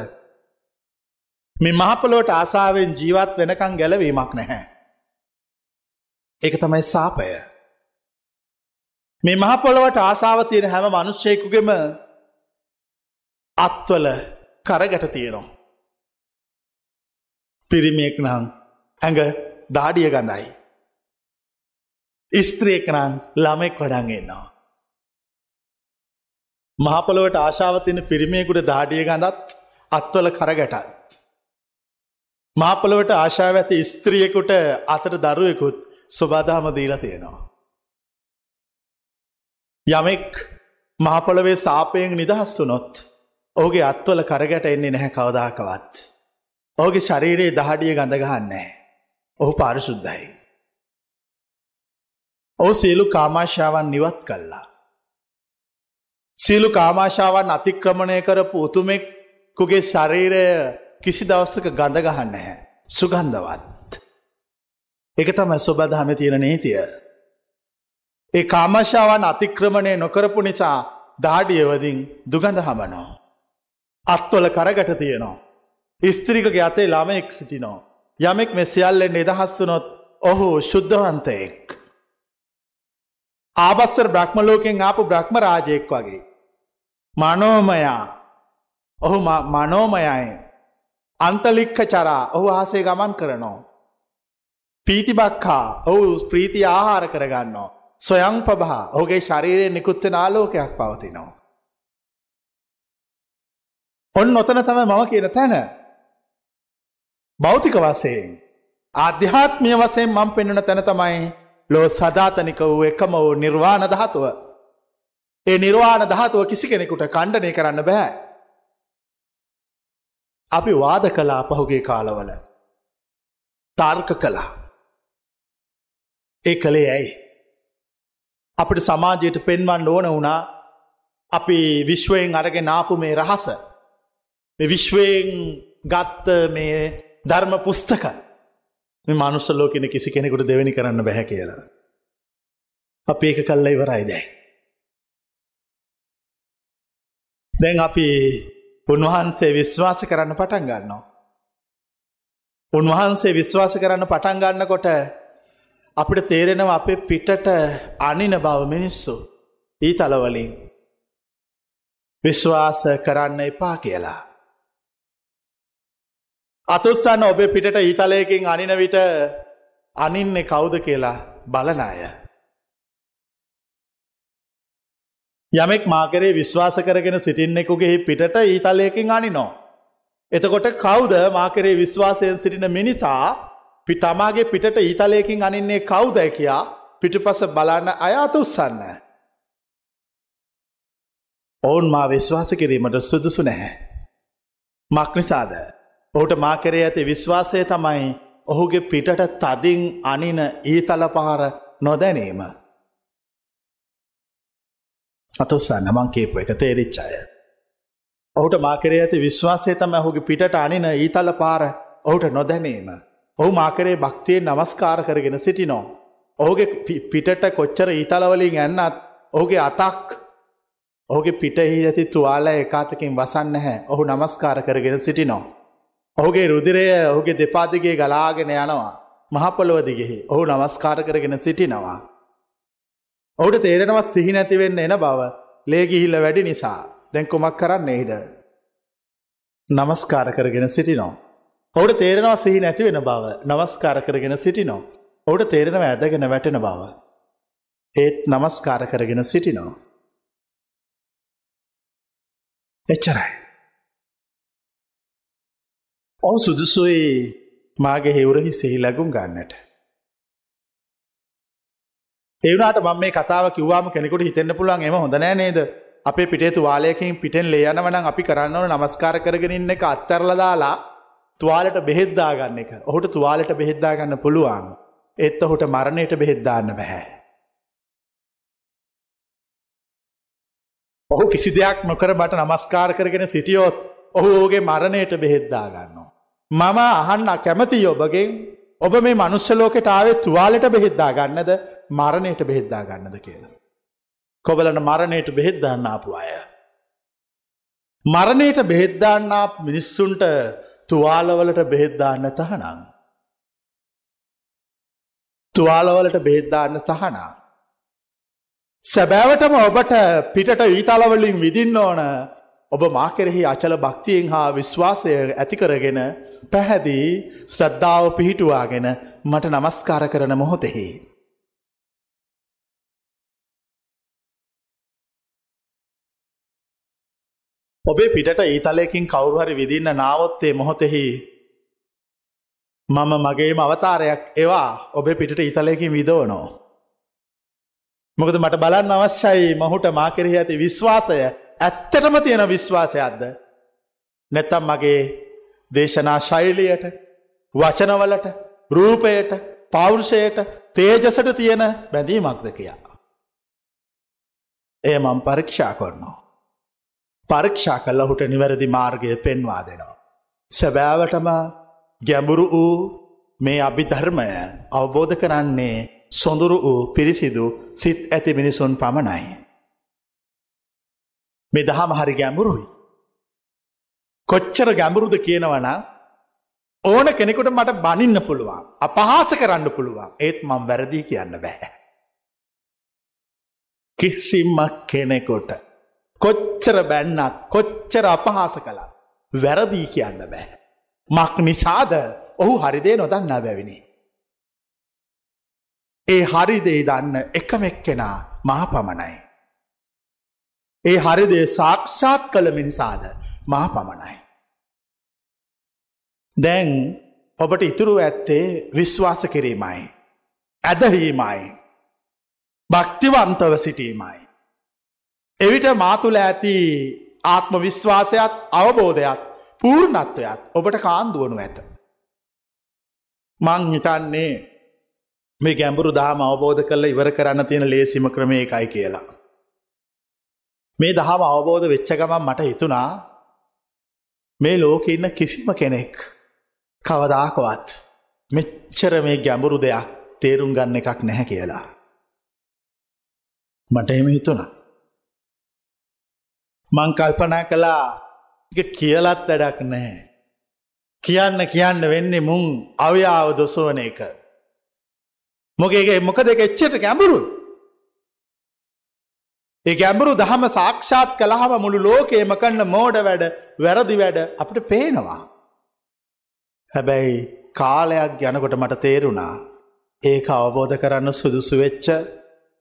S2: මේ මහපලෝට ආසාාවෙන් ජීවත් වෙනකං ගැලවීමක් නැහැ. එක තමයි සාපය. මේ මහපොළොවට ආසාාව තියෙන හැම මනුෂ්‍යයකුගෙම අත්වල කරගැට තියෙනවා. පිරිමියෙක් නං ඇඟ දාඩිය ගඳයි. ස්ත්‍රියෙක් නං ළමෙක් වඩන්ගන්නවා. මහපොළොවට ආශාවතින පිරිමියෙකුට දාඩිය ගඳත් අත්වල කරගැටත්. මාපොළොවට ආශාව ඇති ස්ත්‍රියකුට අතට දරුවෙකුත් ස්වබාදාම දීලා තියෙනවා. යමෙක් මහපොළවේ සාපයෙන් නිදහස් වනොත් ඕගේ අත්වල කරගැට එන්නේ නැහැ කවදාකවත්. ඕගේ ශරීරයේ දහඩිය ගඳගහන්නේ. ඔහු පාරිශුද්ධයි. ඕ සියලු කාමාශාවන් නිවත් කල්ලා. සියලු කාමාශාවන් අතික්‍රමණය කරපු උතුමෙක්කුගේ ශරීරය කිසි දවස්සක ගඳගහන්න හැ. සුගන්ධවත්. එක තමයි සොබදහම තියෙන නීතිය. ඒ කාමශාවන් අතික්‍රමණය නොකරපු නිසා දාඩියවදින් දුගඳ හමනෝ. අත්වල කරගට තියනවා. ස්ත්‍රිකගේ අතේ ළමෙක් සිටිනෝ. යමෙක් මෙ සියල්ලෙන් නිදහස්වනොත් ඔහු ශුද්ධවන්තයෙක්. ආබස්සර බ්‍රහ්මලෝකෙන් ආපු බ්‍රහ්ම රාජයෙක් වගේ. මනෝමයා ඔහු මනෝමයයි අන්තලික්ක චරා ඔහු ආසේ ගමන් කරනෝ. පීතිබක්කා ඔහු ප්‍රීති ආහාර කරගන්නවා. සොයං පබහා ඔහුගේ ශරීරයෙන් නිකුත්ත නාලෝකයක් පවතිනවා. ඔන්න ඔතන තම මම කියන තැන. භෞතික වසයෙන් ආධ්‍යාත්මිය වසයෙන් මං පෙන්වන තැන තමයි ලෝ සධාතනික වූ එකම වූ නිර්වාණ දහතුව. ඒ නිර්වාණ දහතුව කිසි කෙනෙකුට කණ්ඩනය කරන්න බෑ. අපි වාද කලා පහුගේ කාලවල. තර්ක කලා. ඒ කළේ ඇයි. අපිට සමාජයට පෙන්වන්න ඕන වුණා අපි විශ්වයෙන් අරගෙන නාපු මේ රහස. විශ්වයෙන් ගත්ත මේ ධර්ම පුස්තක මේ මනුස්සලෝකෙන කිසි කෙනෙකුට දෙවැනි කරන්න බැහැ කියලා. අප ඒක කල්ල ඉවරයි දැයි. දැන් අපි උන්වහන්සේ විශ්වාස කරන්න පටන් ගන්නවා. උන්වහන්සේ විශ්වාස කරන්න පටන් ගන්නකොට අපිට තේරෙනව අපේ පිටට අනින බව මිනිස්සු ඊ තලවලින් විශ්වාස කරන්න එපා කියලා. අතුස්සන්න ඔබේ පිටට ඊතලයකින් අනින විට අනින්නේ කවුද කියලා බලනාය. යමෙක් මාකරේ විශ්වාස කරගෙන සිටින්නෙකුගේ පිටට ඊතලයකින් අනිනෝ. එතකොට කවුද මාකරේ විශ්වාසයෙන් සිටින මිනිසා පිටමාගේ පිටට ඊතලයකින් අනින්නේ කවුදැ කියා පිටිපස බලන්න අයාත උත්සන්න. ඔවුන් මා විශ්වාස කිරීමට සුදුසු නැහැ. මක්නිසාද ඔහුට මාකරේ ඇති විශ්වාසය තමයි ඔහුගේ පිටට තදින් අනින ඊතල පහර නොදැනීම. අතුස්සන්න මං කේපු එක තේරිච්චාය. ඔහුට මාකරේ ඇති විශ්වාසය තම ඔහුගේ පිටට අනින ඊතල පාර ඔහුට නොදැනීම. ඔහු මාකරේ භක්තියෙන් නමස්කාර කරගෙන සිටිනෝ. ඔහුගේ පිටට කොච්චර ඊතලවලින් ඇන්නත් ඔහුගේ අතක් ඔහුගේ පිටහි ඇති තුවාල එකාතකින් වසන්න හැ ඔහු නමස්කාර කරගෙන සිටිනෝ. ඔහුගේ රුදිරය ඔහුගේ දෙපාදිගේ ගලාගෙන යනවා. මහපොළොවදිගෙහි ඔහු නමස්කාර කරගෙන සිටිනවා. ඔහුට තේරෙනවත් සිහි නැතිවෙන්න එන බව ලේගිහිල්ල වැඩි නිසා දැන් කුමක් කරන්න එහිද. නමස්කාර කරගෙන සිටිනෝ. ඔවුට තේරෙනවා සිහි නැති වෙන බව නමස්කාර කරගෙන සිටිනෝ. ඔවුට තේරෙනව ඇදගෙන වැටෙන බව. ඒත් නමස්කාර කරගෙන සිටිනෝ. එච්චරයි. ඔවු සුදුසුයි මාගේ හෙවුරහි සෙහි ලැගුම් ගන්නට. ඒවනාට මම මේ කතාව කිව්වාම කෙනෙකුට හිතෙන්න්න පුළුවන් එම හොඳනෑ නේද? අපේ පිටේ තුවාලයකින් පිටෙන් ලේයනවනම් අපි කරන්න ඕන නමස්කාර කරගෙන ඉන්න එක අත්තරලදාලා තුවාලට බෙහෙද්දාගන්න එක. ඔහුට තුවාලට බෙහෙද්දාගන්න පුළුවන්. එත් ඔහුට මරණයට බෙහෙද්දාන්න බැහැ. ඔහු කිසි දෙයක් නොකර බට නමස්කාර කරගෙන සිටියෝත් ඔහු ඕගේ මරණයට බෙහෙද්දාගන්නවා. මම අහන්න කැමති ඔබගෙන්. ඔබ මේ මනුස්සලෝකට ආවේ තුවාලට බෙහෙද්දා ගන්නද මරණයට බෙහෙද්දා ගන්නද කියලා. කොබලන මරණයට බෙහෙද්දාන්න ආපු අය. මරණයට බෙහෙද්දාන්නා මිනිස්සුන්ට තුවාලවලට බෙහෙද්දාන්න තහනම්. තුවාලවලට බෙහෙද්දාන්න තහනා. සැබෑවටම ඔබට පිටට ඊතලවලින් විදින්න ඕන ඔබ මා කෙරෙහි අචල භක්තියෙන් හා විශ්වාසය ඇතිකරගෙන පැහැදී ශ්‍රද්ධාව පිහිටුවාගෙන මට නමස්කාර කරන මොහොතෙහි. ඔබේ පිටට ඊතලයකින් කවුරුහරි විදින්න නාවොත්තේ මොහොතෙහි මම මගේම අවතාරයක් එවා ඔබේ පිටට ඊතලයකින් විදෝනෝ. මොකද මට බලන්න අවශ්‍යයි මහුට මා කෙරෙහි ඇති විශ්වාසය ඇත්තටම තියෙන විශ්වාසයක්ද. නැත්තම් මගේ දේශනා ශෛලියට වචනවලට රූපයට පෞරුෂයට තේජසට තියෙන බැඳීමක්ද කියා. එය මම් පරීක්ෂා කරනවා. පරීක්ෂා කල්ල හුට නිවැරදි මාර්ගය පෙන්වා දෙනවා. සැබෑවටම ගැඹුරු වූ මේ අභිධර්මය අවබෝධ කරන්නේ සොඳුරු වූ පිරිසිදු සිත් ඇති මිනිසුන් පමණයි. මේ දහම හරි ගැඹුරුයි. කොච්චර ගැඹුරුද කියනවන ඕන කෙනෙකුට මට බනින්න පුළුවන් අපහාස කරන්න පුළුවන් ඒත් මං වැරදිී කියන්න බෑ. කිසිම්ම කෙනෙකොට කොච්චර බැන්නත් කොච්චර අපහාස කළත් වැරදිී කියන්න බෑ. මක් නිසාද ඔහු හරිදේ නොදන්න බැවිනි. ඒ හරිදේ දන්න එකමෙක් කෙනා මහ පමණයි. ඒ හරිදේ සාක්ෂාත් කළ මිනිසාද මා පමණයි. දැන් ඔබට ඉතුරු ඇත්තේ විශ්වාස කිරීමයි. ඇදහීමයි. භක්තිවන්තව සිටීමයි. එවිට මාතුල ඇති ආත්ම විශ්වාසයත් අවබෝධයක් පූර්ණත්වයක් ඔබට කාන්දුවනු ඇත. මං හිතන්නේ මේ ගැඹුරු දාම අවබෝධ කරල ඉවර කරන්න තියෙන ලේසිම ක්‍රමය එකයි කියලා. මේ දහම අවබෝධ වෙච්ච ගමන් මට හිතුණා මේ ලෝක ඉන්න කිසිම කෙනෙක් කවදාකවත් මෙච්චර මේ ගැඹුරු දෙයක් තේරුම් ගන්න එකක් නැහැ කියලා. මට එම හිතුණා. මං කල්පනා කළා කියලත් වැඩක් නැහැ. කියන්න කියන්න වෙන්නේ මුං අවයාව දොසවන එක. මොකේගේ මොක දෙක එච්චට ගැඹුරු ඒ ගැඹුරු දහම සාක්ෂාත් කළහම මුළු ලෝකේම කන්න මෝඩ වැඩ වැරදි වැඩ අපට පේනවා. හැබැයි කාලයක් යනකොට මට තේරුණා ඒක අවබෝධ කරන්න සුදුසු වෙච්ච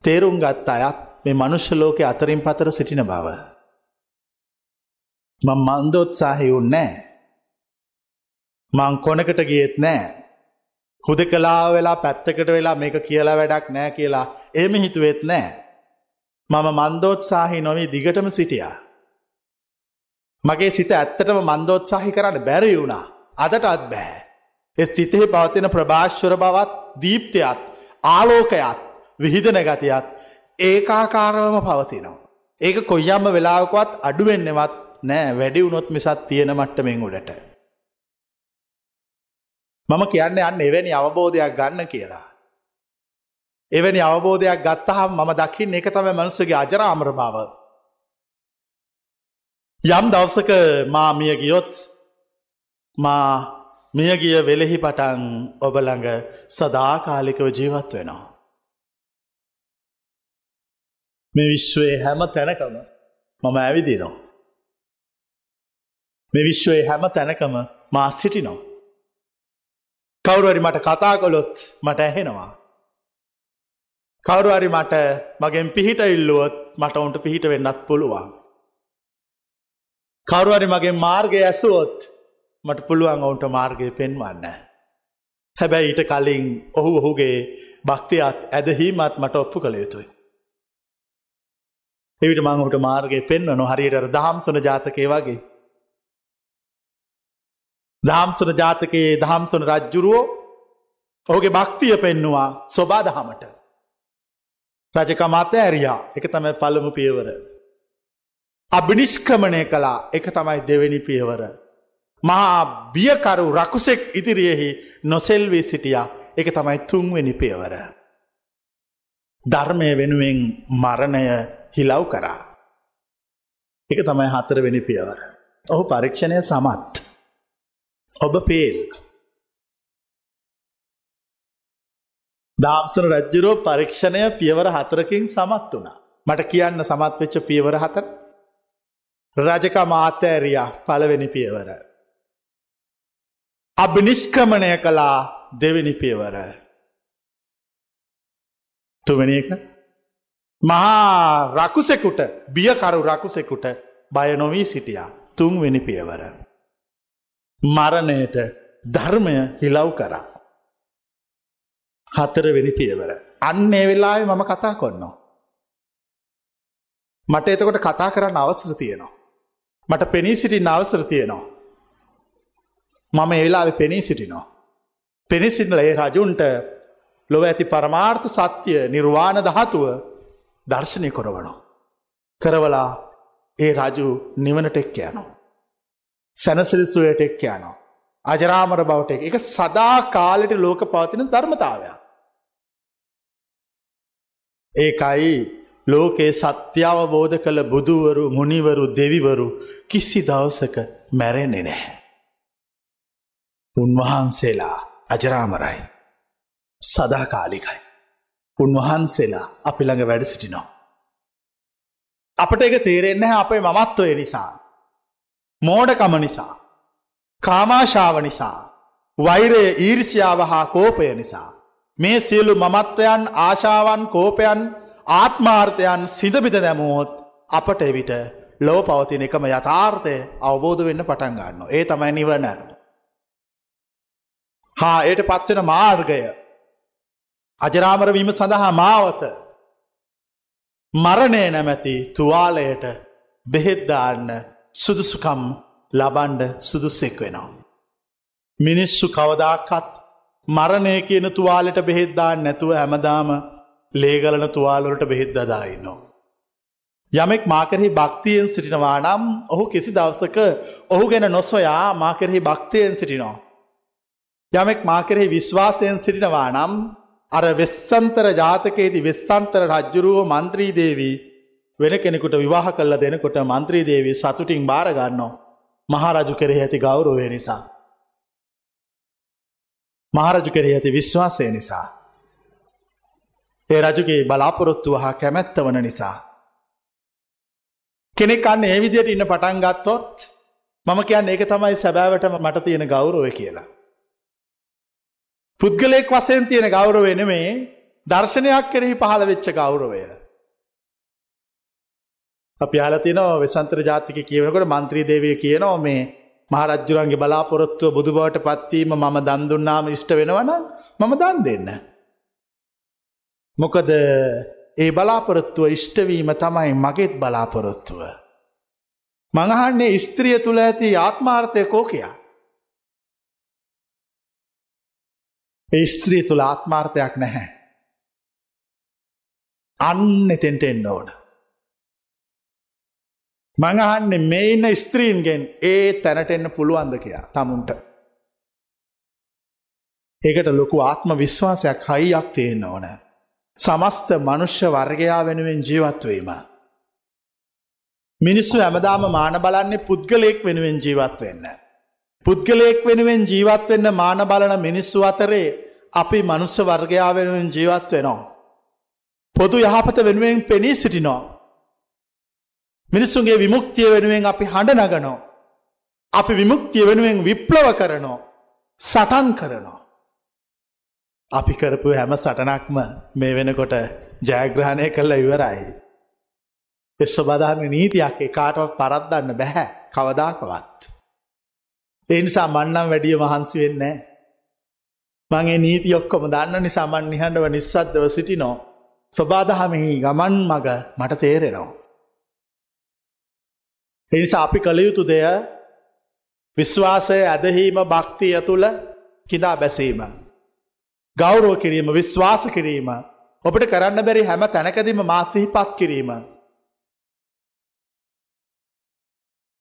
S2: තේරුම් ගත් අයත් මේ මනුෂ්‍ය ලෝකෙ අතරින් පතර සිටින බව. මං මන්දෝත්සාහි උන්නෑ. මං කොනකට ගියත් නෑ. හුද කලා වෙලා පැත්තකට වෙලා මේක කියලා වැඩක් නෑ කියලා ඒම හිතුවෙත් නෑ. මම මන්දෝත්සාහි නොවී දිගටම සිටියා. මගේ සිත ඇත්තටම මන්දෝත්සාහි කරන්න බැරි වුණා අදටත් බෑ. එ සිතෙහි පවතින ප්‍රභාශ්වර බවත් දීප්තයත් ආලෝකයත් විහිදන ගතියත් ඒකාකාරවම පවතිනවා. ඒක කොයියම්ම වෙලාවකවත් අඩුවෙන්නෙවත් නෑ වැඩි වුණොත් මිසත් තියෙන මට්ටමෙන් උඩට. මම කියන්න යන්න එවැනි අවබෝධයක් ගන්න කියලා. එවැනි අවබෝධයක් ගත්තහම් මම දකිින් එක තම මනුස්සගේ අජරාමර බව. යම් දවසක මා මිය ගියොත් මා මියගිය වෙලෙහි පටන් ඔබළඟ සදාකාලිකව ජීවත් වෙනවා. මේ විශ්වයේ හැම තැනකම මම ඇවිදිනවා. මේ විශ්වයේ හැම තැනකම මා සිටිනෝ. කවුරුවරි මට කතා කොළොත් මට ඇහෙනවා. කවුරුවරි මට මගෙන් පිහිට ඉල්ලුවොත් මට ඔවුන්ට පිහිට වෙන්නත් පුළුවන්. කවරුවරි මගේ මාර්ගය ඇසුවොත් මට පුළුවන් ඔවුන්ට මාර්ගය පෙන්වන්න. හැබැයි ඊට කලින් ඔහු ඔහුගේ භක්තියත් ඇදහීමත් මට ඔප්පු කළ යුතුයි. එවිට මංහුට මාර්ගය පෙන්වනු හරියට දහම්සන ජාතකය වගේ. දහම්සන ජාතකයේ දහම්සන රජ්ජුරුවෝ ඔහුගේ භක්තිය පෙන්නවා ස්වබා දහමට. රජකමත ඇරයා එක තමයි පළමු පියවර. අභිනිෂ්ක්‍රමණය කලා එක තමයි දෙවෙනි පියවර. මහා බියකරු රකුසෙක් ඉදිරියෙහි නොසෙල්වී සිටියා එක තමයි තුන්වෙනි පියවර. ධර්මය වෙනුවෙන් මරණය හිලව් කරා. එක තමයි හතරවෙනි පියවර. ඔහු පරීක්ෂණය සමත්. ඔබ පේල්. දාම්සන රජ්ජුරෝ පරීක්ෂණය පියවර හතරකින් සමත් වුණා. මට කියන්න සමත් වෙච්ච පියවර හතර රජක මාතෑරයා පළවෙනි පියවර. අභිනිෂ්ක්‍රමණය කළා දෙවෙනි පියවර. තුවැනි එක මහා රකුසෙකුට බියකරු රකුසෙකුට බයනොවී සිටියා තුන්වෙනි පියවර. මරණයට ධර්මය හිලව් කරා. හතරවෙනි පියවර. අන්න ඒ වෙලාවෙ මම කතා කොන්නවා. මට එතකොට කතා කරන්න අවසර තියෙනවා. මට පෙනී සිටින් අවසර තියෙනවා. මම එවෙලාවෙ පෙනී සිටිනවා. පෙනිසිටල ඒ රජුන්ට ලොව ඇති පරමාර්ථ සත්‍යය නිර්වාණ දහතුව දර්ශනය කොරවනවා. කරවලා ඒ රජු නිවනට එක් යනවා. සැනසිල්සුවයට එක් යනවා. අජරාමර බවට එක සදා කාලෙට ලෝක පවතින ධර්මතාවයක්. ඒකයි ලෝකයේ සත්‍යාවබෝධ කළ බුදුවරු මුනිවරු දෙවිවරු කිසි දවසක මැරෙන්නේ නැහැ. උන්වහන්සේලා අජරාමරයි. සදාකාලිකයි. උන්වහන්සේලා අපි ළඟ වැඩ සිටිනෝ. අපට එක තේරෙන්නේ අපේ මමත්වය නිසා. මෝඩකම නිසා. කාමාශාව නිසා. වෛරය ඊර්ෂ්‍යාව හා කෝපය නිසා. මේ සියලු මමත්වයන් ආශාවන් කෝපයන් ආත්මාර්ථයන් සිදබිත දැමුවොත් අපට එවිට ලෝ පවතින එකම යථාර්ථය අවබෝධ වෙන්න පටන් ගන්න. ඒ තමයි නිවන. හා ඒට පත්වෙන මාර්ගය අජරාමරවීම සඳහා මාවත මරණය නැමැති තුවාලයට බෙහෙද්දාන්න සුදුසුකම් ලබන්ඩ සුදුස්සෙක් වෙනවා. මිනිස්සු කවදාකත් මරණය කියන තුවාලට බෙහෙද්දා නැතුව හැමදාම ලේගලන තුවාලොලට බෙහෙත් දදායින්නවා. යමෙක් මාකරෙහි භක්තියෙන් සිටිනවා නම් ඔහු කිසි දවසක ඔහු ගැන නොස්වයා මාකරෙහි භක්තියෙන් සිටිනෝ. යමෙක් මාකරෙහි විශ්වාසයෙන් සිටිනවා නම් අර වෙස්සන්තර ජාතකයේති වෙස්සන්තර රජ්ජුරුව මන්ත්‍රී දේවී වෙන කෙනෙකුට විවාහ කල්ල දෙනකොට මන්ත්‍රී දේවී සතුටින් භාරගන්නෝ මහරජු කෙරෙහි ඇති ගෞරවය නිසා. මහරජු කෙරෙහි ඇති විශ්වාසය නිසා. ඒ රජුගේ බලාපොරොත්තුව හා කැමැත්ත වන නිසා. කෙනෙක් අන්න ඒ විදියට ඉන්න පටන් ගත්තොත් මම කියන්න ඒක තමයි සැබෑවට මට තියෙන ගෞරව කියලා. පුද්ගලයෙක් වසයෙන් තියෙන ගෞරවය නෙමේ දර්ශනයක් කෙරෙහි පහළ වෙච්ච ගෞරවය. අපි අහලා තිනවා වෙසන්තර ජාතික කියවනකොට මන්ත්‍රී දේවිය කියනවා මේ මහරජ්ජුරන්ගේ බලාපොරොත්තුව බුදු බවට පත්වීම මම දන් දුන්නාම ඉෂ්ට වෙනවනම් මම දන් දෙන්න. මොකද ඒ බලාපොරොත්තුව ඉෂ්ටවීම තමයි මගෙත් බලාපොරොත්තුව. මඟහන්නේ ස්ත්‍රිය තුළ ඇති ආත්මාර්ථය කෝකයා. ඒ ස්ත්‍රිය තුළ ආත්මාර්ථයක් නැහැ. අන්න එතෙන්ට එන්න ඕන. මඟහන්නේ මේ ඉන්න ස්ත්‍රීන්ගෙන් ඒ තැනට එන්න පුළුවන්ද කියයා තමුන්ට. ඒකට ලොකු ආත්ම විශ්වාසයක් හයියක් තියෙන්න ඕන. සමස්ත මනුෂ්‍ය වර්ගයා වෙනුවෙන් ජීවත්වීම. මිනිස්සු ඇමදාම මාන බලන්නේ පුද්ගලයෙක් වෙනුවෙන් ජීවත් වෙන්න. පුද්ගලයෙක් වෙනුවෙන් ජීවත් වෙන්න මාන බලන මිනිස්සු අතරේ අපි මනුස්ස වර්ගයා වෙනුවෙන් ජීවත් වෙනවා. පොදු යහපත වෙනුවෙන් පෙනී සිටිනෝ. මිනිස්සුන්ගේ විමුක්තිය වෙනුවෙන් අපි හඬ නගනෝ. අපි විමුක්තිය වෙනුවෙන් විප්ලව කරනෝ. සටන් කරනවා. අපි කරපු හැම සටනක්ම මේ වෙනකොට ජයග්‍රහණය කල්ල ඉවරයි. එස්ස බදාම නීතියක් එකාටවත් පරද්දන්න බැහැ කවදාකවත්. එනිසා මන්නම් වැඩිය මහන්සි වෙන්නේ. මගේ නීති ඔක්කොම දන්න නිසාමන් නිහඬව නිස්සද්දව සිටිනෝ. ස්වබාදහමෙහි ගමන් මග මට තේරෙනවා. එනිසා අපි කළ යුතු දෙය විශ්වාසය ඇදහීම භක්තිය තුළ කිදා බැසීම. ගෞරෝ කිරීම විශ්වාස කිරීම ඔබට කරන්න බැරි හැම තැනකදීම මා සිහිපත් කිරීම.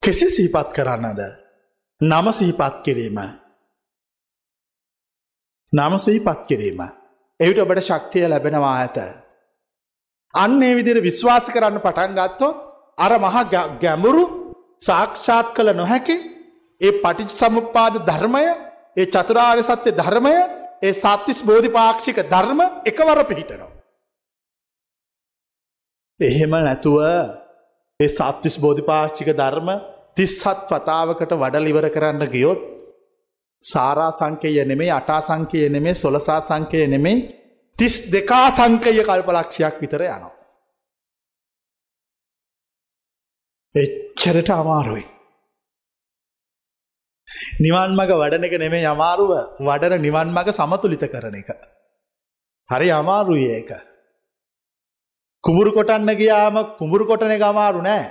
S2: කෙසි සිහිපත් කරන්නද. නම සිහිපත් කිරීම. නම සිහිපත් කිරීම. එවිට ඔබට ශක්තිය ලැබෙනවා ඇත. අන්නේ විදිර විශ්වාස කරන්න පටන් ගත්තොත් අර මහා ගැඹුරු සාක්ෂාත් කළ නොහැකි ඒ පටිච සමුපාද ධර්මය ඒ චතුරාර්ය සත්‍ය ධර්මය ඒ සත්තිස් බෝධිපාක්ෂික ධර්ම එකවර පිහිටනවා. එහෙම නැතුව ඒ සත්තිස් බෝධිපාක්ෂික ධර්ම තිස්සත් වතාවකට වඩ ලිවර කරන්න ගියොත් සාරා සංකය නෙමේ අටා සංකය නෙමේ සොලසා සංකය නෙමේ තිස් දෙකා සංකය කල්පලක්ෂයක් විතර යනවා. එච්චරට අමාරුයි. නිවන් මග වඩන එක නෙමේ අමාරුව වඩන නිවන් මග සමතුලිත කරන එක. හරි අමාරුයි ඒක. කුඹුරු කොටන්න ගියාම කුඹුරු කොටන එක අමාරු නෑ.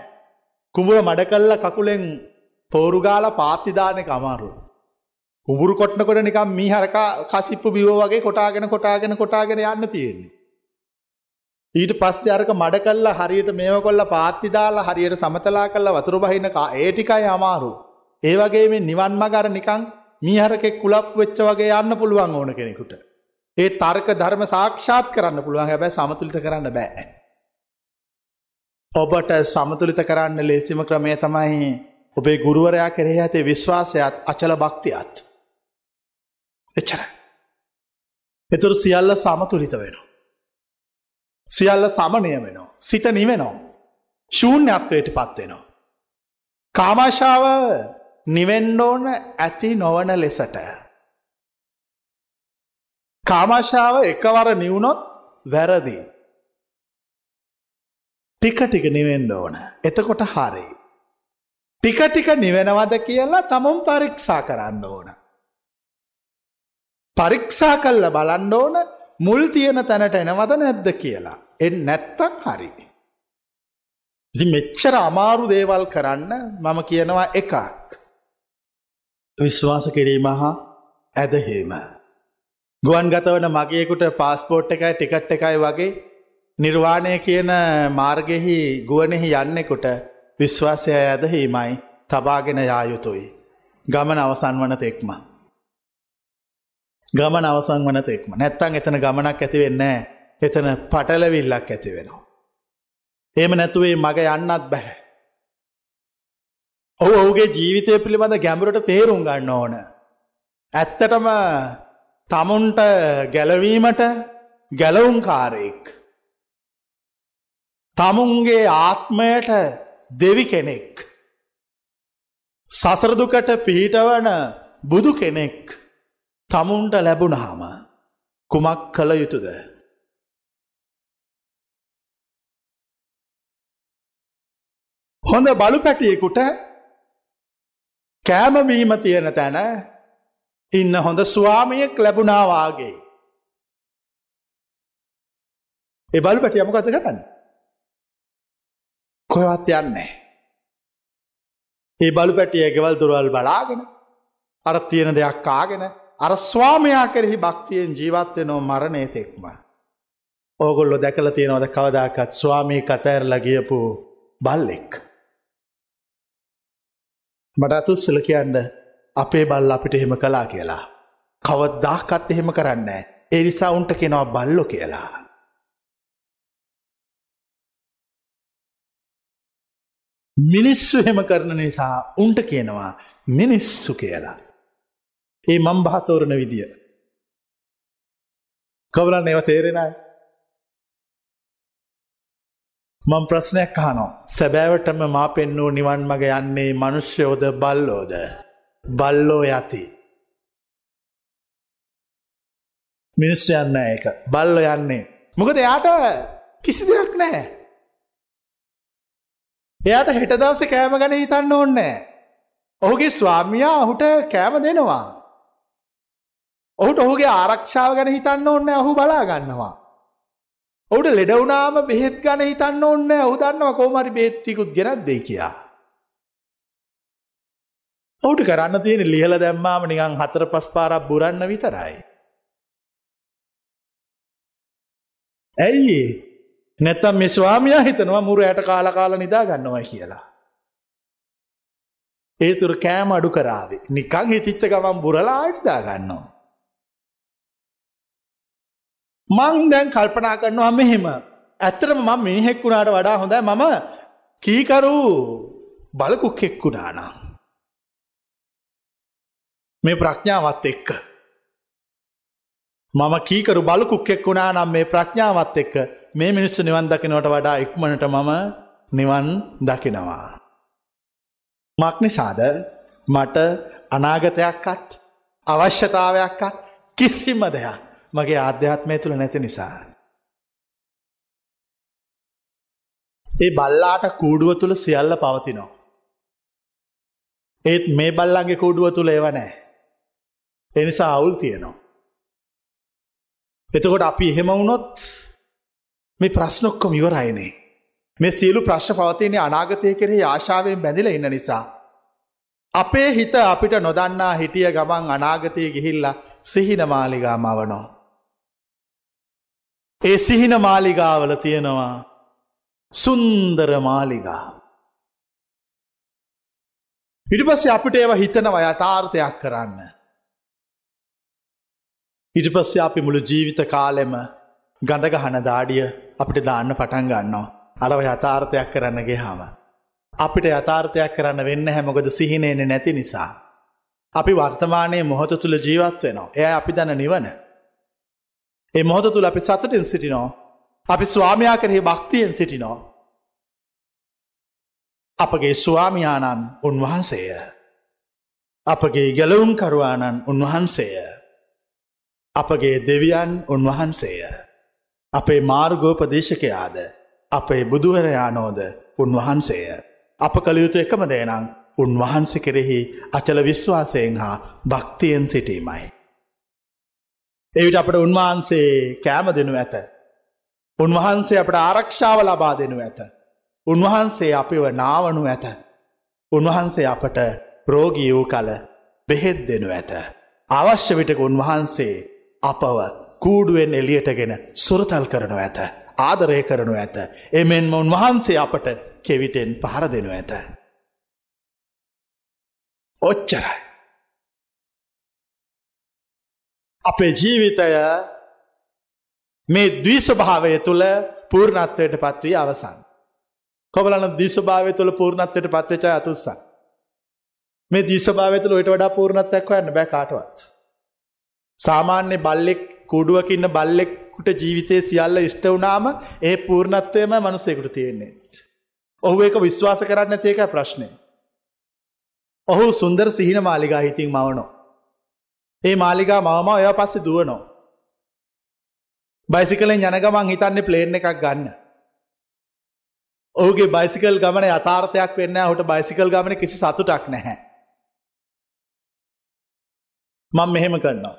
S2: කුඹුර මඩ කල්ල කකුලෙන් පෝරුගාල පාත්තිදානක අමාරු. කුඹුරු කොට්නකොට නිකම් මී හරකා කසිප්පු බිවෝ වගේ කොටාගෙන කොටාගෙන කොටාගෙන යන්න තියෙන්නේ. ඊට පස්සේ අරක මඩ කල්ලා හරියට මේව කොල්ල පාත්තිදාලා හරියට සමතලා කල්ලා වතුර බහිනකා ඒටිකයි අමාරු. ඒ වගේ මේ නිවන් මගර නිකං මීහරකෙක් කුලප් වෙච්ච වගේ යන්න පුළුවන් ඕන කෙනෙකුට. ඒ තර්ක ධර්ම සාක්ෂාත් කරන්න පුළුවන් හැබැ සමතුලිත කරන්න බෑ. ඔබට සමතුලිත කරන්න ලේසිම ක්‍රමය තමයි ඔබේ ගුරුවරයා කෙරෙහි ඇතේ විශ්වාසයත් අචල භක්තියත්. එච්චර. එතුර සියල්ල සමතුලිත වෙන. සියල්ල සමනය වෙනවා. සිත නිවෙනවා. ශූන්‍යත්වයට පත්වෙනවා. කාමාශාව නිවෙන්න ඕන ඇති නොවන ලෙසට. කාමාශාව එකවර නිවුණොත් වැරදි. ටික ටික නිවෙන්න ඕන. එතකොට හරි. ටික ටික නිවෙනවද කියලා තමුන් පරීක්ෂා කරන්න ඕන. පරීක්ෂා කල්ල බලන්න ඕන මුල් තියෙන තැනට එනවද නැද්ද කියලා. එ නැත්තම් හරි. ඉති මෙච්චර අමාරු දේවල් කරන්න මම කියනවා එකක්. විශ්වාස කිරීම හා ඇදහීම. ගුවන් ගතවන මගේකුට පාස්පෝට් එකයි ටිකට් එකයි වගේ නිර්වාණය කියන මාර්ගෙහි ගුවනෙහි යන්නෙකුට විශ්වාසය ඇදහීමයි තබාගෙන යායුතුයි. ගමන අවසන් වන තෙක්ම. ගමන අවසන් වන තෙක්ම නැත්තං එතන ගමනක් ඇතිවෙන්න එතන පටලවිල්ලක් ඇති වෙනවා. ඒම නැතුවේ මග යන්නත් බැහැ. ඔහු ඔහුගේ ජීවිතය පිළිබඳ ගැඹුරට තේරුම් ගන්න ඕන. ඇත්තටම තමුන්ට ගැලවීමට ගැලවුම්කාරයෙක්. තමුන්ගේ ආත්මයට දෙවි කෙනෙක්. සසරදුකට පිහිටවන බුදු කෙනෙක් තමුන්ට ලැබුණාම කුමක් කළ යුතුද. හොඳ බලු පැටියෙකුට කෑමබීම තියෙන තැන ඉන්න හොඳ ස්වාමියෙක් ලැබුණාවාගේ. ඒ බලු පැටිය මොකද කරන්න. කොයවත් යන්නේ. ඒ බලු පැටිය ගෙවල් දුරවල් බලාගෙන අර තියෙන දෙයක් කාගෙන අර ස්වාමයා කෙරෙහි භක්තියෙන් ජීවත්වනෝ මරණය තෙක්ම. ඕගොල්ලො දැකල තියෙනවද කවදාකත් ස්වාමී කතෑරලා ගියපු බල්ලෙක්. මට අතුස්සල කියන්න අපේ බල්ල අපිට එහෙම කලා කියලා. කවදදාහකත් එහෙම කරන්න එනිසා උන්ට කෙනවා බල්ලො කියලා. මිනිස්සු හෙම කරන නිසා උන්ට කියනවා මිනිස්සු කියලා. ඒ මම් බහතෝරණ විදිය. කවලන් ඒව තේරෙනයි. මං ප්‍රශ්නයක් කානෝ සැබෑවටම මා පෙන්නූ නිවන් මග යන්නේ මනුෂ්‍යයෝද බල්ලෝද බල්ලෝ යති. මිනිස්ස යන්න එක බල්ල යන්නේ. මොකද එයාට කිසි දෙයක් නෑ. එයාට හෙට දවස කෑම ගැන හිතන්න ඕන්නෑ. ඔහුගේ ස්වාමියා ඔහුට කෑම දෙනවා. ඔහුට ඔහුගේ ආරක්ෂාව ගැන හිතන්න ඕන්න ඔහු බලා ගන්නවා. ඔහුට ලෙඩවුනාම බෙහෙත් ගන හිතන්න ඕන්න ඔහු දන්නවා කෝමරි බේත්තිකුත් ගෙනත් දෙයි කියා. ඔහුට කරන්න තියෙන ලිහල දැම්මාම නිකං හතර පස් පාරක් බුරන්න විතරයි. ඇයි නැත්තම් මේ ස්වාමියයා හිතනවා මුර ඇයට කාලකාල නිදා ගන්නවා කියලා. ඒතුර කෑම අඩු කරාවේ නිකං හිතිච්ච ගමන් බුරලා නිදා ගන්නවා. මං දැන් කල්පනා කරනවා මෙහෙම ඇත්තරම මම මිනිහෙක්වුණාට වඩා හොඳයි මම කීකරු බලකුක්කෙක්කුණානම්. මේ ප්‍රඥාවත් එක්ක. මම කීකරු බලකුක්කෙක් වුණා නම් මේ ප්‍රඥාවත් එක්ක මේ මිනිස්සු නිවන් දකිනවට වඩා ඉක්මනට මම නිවන් දකිනවා. මක්නිසාද මට අනාගතයක්කත් අවශ්‍යතාවයක්කත් කිසිම දෙයක් මගේ ආධ්‍යාත්මය තුළ නැති නිසා. ඒ බල්ලාට කූඩුව තුළ සියල්ල පවතිනෝ. ඒත් මේ බල්ලන්ගේ කූඩුව තුළ ඒව නෑ. එනිසා අවුල් තියෙනවා. එතකොට අපි එහෙම වුණොත් මේ ප්‍රශ්නොක්කොම ඉවරයිනේ. මේ සියලු ප්‍රශ්න පවතින්නේ අනාගතය කෙරෙහි ආශාවෙන් බැඳිල ඉන්න නිසා. අපේ හිත අපිට නොදන්නා හිටිය ගමන් අනාගතය ගිහිල්ලා සිහින මාලිගා මවනෝ. ඒ සිහින මාලිගාවල තියෙනවා සුන්දර මාලිගා. ඉටි පස්සේ අපිට ඒව හිතනව යථාර්ථයක් කරන්න. ඉට පස්සේ අපි මුළු ජීවිත කාලෙම ගඳගහන දාඩිය අපිට දාන්න පටන් ගන්නවා. අරව යථාර්ථයක් කරන්නගේ හාම. අපිට යථාර්ථයක් කරන්න වෙන්න හැමොකද සිහිනේන නැති නිසා. අපි වර්තමානයේ මොහොත තුළ ජීවත් වෙනවා. එය අපි දන නිවන. ඒ මොහොත තුළ අපි සතුටින් සිටිනෝ. අපි ස්වාමයා කරෙහි භක්තියෙන් සිටිනෝ. අපගේ ස්වාමියාණන් උන්වහන්සේය. අපගේ ගැලවුම් කරුවාණන් උන්වහන්සේය. අපගේ දෙවියන් උන්වහන්සේය. අපේ මාර්ගෝපදේශකයාද අපේ බුදුවරයානෝද උන්වහන්සේය. අප කළයුතු එකම දේනම් උන්වහන්ස කෙරෙහි අචල විශ්වාසයෙන් හා භක්තියෙන් සිටීමයි. එවිට අපට උන්වහන්සේ කෑම දෙනු ඇත. උන්වහන්සේ අපට ආරක්ෂාව ලබා දෙනු ඇත. උන්වහන්සේ අපිව නාවනු ඇත. උන්වහන්සේ අපට රෝගී වූ කල බෙහෙත් දෙනු ඇත. අවශ්‍ය විටක උන්වහන්සේ අපව කූඩුවෙන් එලියටගෙන සුරතල් කරනු ඇත. ආදරය කරනු ඇත. එමෙන්ම උන්වහන්සේ අපට කෙවිටෙන් පහර දෙනු ඇත. ඔච්චරයි. අපේ ජීවිතය මේ දවිස්වභාවය තුළ පූර්ණත්වයට පත්වී අවසන්. කොබලන දිස්වභාවය තුළ පූර්ණත්වයට පත්වචා අතුත්සන්. මේ දිස්වභාවය තුළ ඔට වඩා පූර්ණත්වයක් වන්න බෑ කාටවත්. සාමාන්‍ය බල්ලෙක් කුඩුවකින්න බල්ලෙක්කුට ජීවිතය සියල්ල ඉෂ්ට වනාම ඒ පූර්ණත්වයම මනුස්සෙකුට තියෙන්නේ. ඔහු ඒක විශ්වාස කරන්න තියක ප්‍රශ්නය. ඔහු සුන්දර සිහින මාලිගා හිතින් මවනෝ. ඒ මාලිගා මවම ඔය පස්සෙ දුවනෝ. බයිසිකලෙන් යනගමන් හිතන්නේ ප්ලේන් එකක් ගන්න. ඔහුගේ බයිසිකල් ගමන අතාර්ථයක් වෙන්න හුට බයිසිකල් ගමන කිසි සතුටක් නැහැ. මං මෙහෙම කරන්නවා.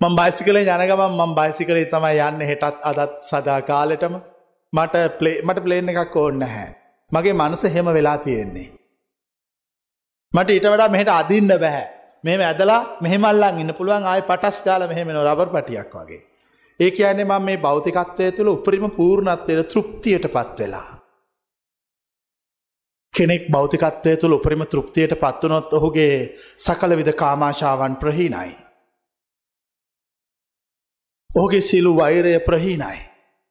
S2: මං බයිසිකලේ යනගමන් මං බයිසිකලේ තමයි යන්න හෙටත් අදත් සදා කාලෙටම මට පලේ මට ප්ලේන් එකක් ඕන්න හැ. මගේ මනස හෙම වෙලා තියෙන්නේ. මට ඊට වඩා මෙහට අදින්න බැහැ. මෙම ඇදලා මෙහෙමල්ලන් ඉන්න පුළුවන් ආය පටස් කාල මෙහෙමෙන රබර් පටියක් වගේ. ඒ කියන්නේ මම මේ භෞතිකත්වය තුළ උපරිම පූර්ණත්වයට තෘප්තියට පත් වෙලා. කෙනෙක් භෞතිකත්වය තුළ උපරිම තෘප්තියට පත්වනොත් ඔහුගේ සකල විද කාමාශාවන් ප්‍රහීනයි. ඕගේ සිලු වෛරය ප්‍රහීනයි.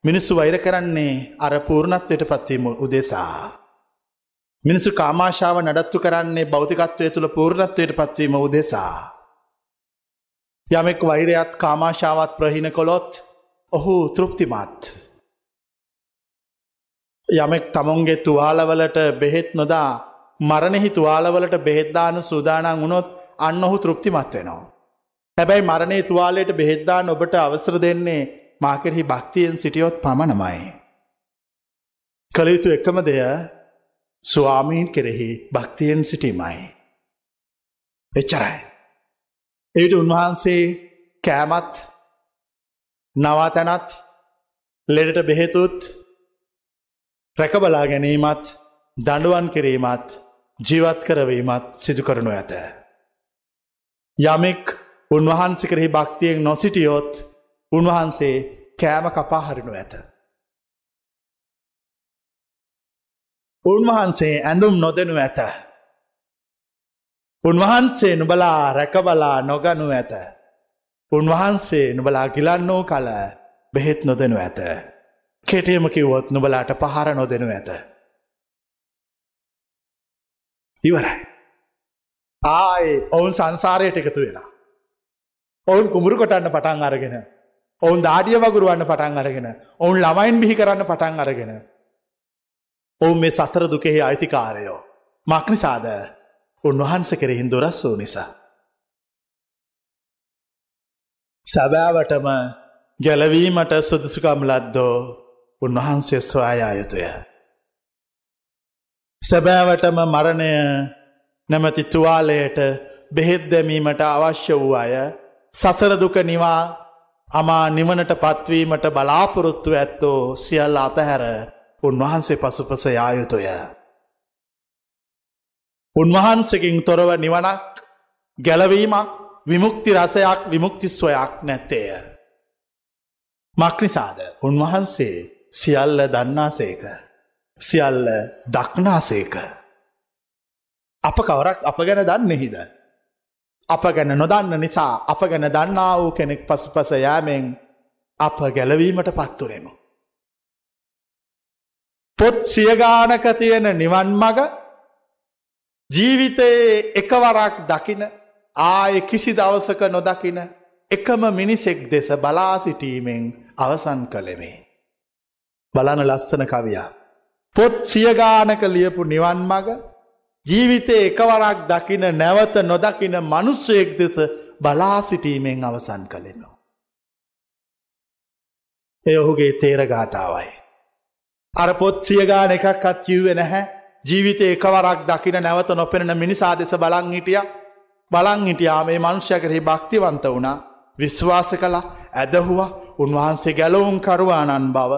S2: මිනිස්සු වෛර කරන්නේ අර පූර්ණත්වයට පත්වීම උදෙසා. මිනිසු කාමාශාව නඩත්තු කරන්නේ භෞතිකත්වය තුළ පූර්ණත්වයට පත්වීම උදෙසා. යමෙක් වෛරයත් කාමාශාවත් ප්‍රහිණ කොළොත් ඔහු තෘප්තිමත්. යමෙක් තමුන්ගේ තුවාලවලට බෙහෙත් නොදා මරණෙහි තුවාලවලට බෙහෙද්දාන සූදානන් වුණොත් අන්න ඔහු තෘප්තිමත් වෙනවා. හැබැයි මරණය තුවාලයට බෙහෙද්දාන ඔබට අවසර දෙන්නේ මාකෙරහි භක්තියෙන් සිටියොත් පමණමයි. කළයුතු එකම දෙය ස්වාමීන් කෙරෙහි භක්තියෙන් සිටීමයි. එච්චරයි. එවිට උන්වහන්සේ කෑමත් නවාතැනත් ලෙඩට බෙහෙතුත් රැකබලා ගැනීමත් දඩුවන් කිරීමත් ජීවත් කරවීමත් සිදු කරනු ඇත. යමෙක් උන්වහන්සේ කරෙහි භක්තියෙන් නොසිටියොත් උන්වහන්සේ කෑම කපා හරිනු ඇත. උන්වහන්සේ ඇඳුම් නොදනු ඇත. උන්වහන්සේ නුබලා රැකබලා නොගනු ඇත. උන්වහන්සේ නුබලා ගිලන්නෝ කල බෙහෙත් නොදනු ඇත. කෙටේම කිව්වොත් නුබලාට පහර නොදෙනු ඇත. ඉවරයි. ආය ඔවුන් සංසාරයට එකතු වෙලා. ඔවුන් කුමරු කොටන්න පටන් අරගෙන. ඔවුන් දාඩිය වගුරුවන්න පටන් අරගෙන ඔවුන් ළමයින් බිහි කරන්න පටන් අරගෙන. ඔවුන් මේ සසර දුකෙහි අයිතිකාරයෝ. මක්නිසාද උන්වහන්ස කෙරෙහින් දොරස් වූ නිසා. සැබෑවටම ගැලවීමට සුදුසුකම් ලද්දෝ උන්වහන්සේ ස්වායා යුතුය. සැබෑවටම මරණය නැමති තුවාලයට බෙහෙත් දැමීමට අවශ්‍ය වූ අය සසරදුක නිවා අමා නිවනට පත්වීමට බලාපොරොත්තු ඇත්තෝ සියල්ල අතහැර උන්වහන්සේ පසුපස යායුතුය. උන්වහන්සකින් තොරව නිවනක් ගැලවීමක් විමුක්ති රසයක් විමුක්තිස්වයක් නැත්තේය. මක්නිසාද උන්වහන්සේ සියල්ල දන්නාසේක. සියල්ල දක්නාසේක. අප කවරක් අප ගැන දන්නෙහිද. අප ගැන නොදන්න නිසා අප ගැන දන්නා වූ කෙනෙක් පසුපස යෑමෙන් අප ගැලවීමට පත්තුනෙමු. පොත් සියගානක තියෙන නිවන් මග ජීවිතයේ එකවරක් දකින ආය කිසි දවසක නොදකින එකම මිනිසෙක් දෙස බලා සිටීමෙන් අවසන් කළෙමේ. බලන ලස්සන කවියා. පොත් සියගානක ලියපු නිවන් මග ජීවිතේ එකවරක් දකින නැවත නොදකින මනුස්සයෙක් දෙස බලා සිටීමෙන් අවසන් කළෙනවා. එය ඔහුගේ තේරගාතාවයි. අර පොත් සියගාන එකක්ත් කිව්වෙ නැහැ ජීවිතය එකවරක් දකින නැවත නොපෙනෙන මිනිසා දෙස බලං හිටිය බලං හිටියා මේ මනුෂ්‍ය කරෙහි භක්තිවන්ත වුණා විශ්වාස කළ ඇදහුව උන්වහන්සේ ගැලවුම් කරුවාණන් බව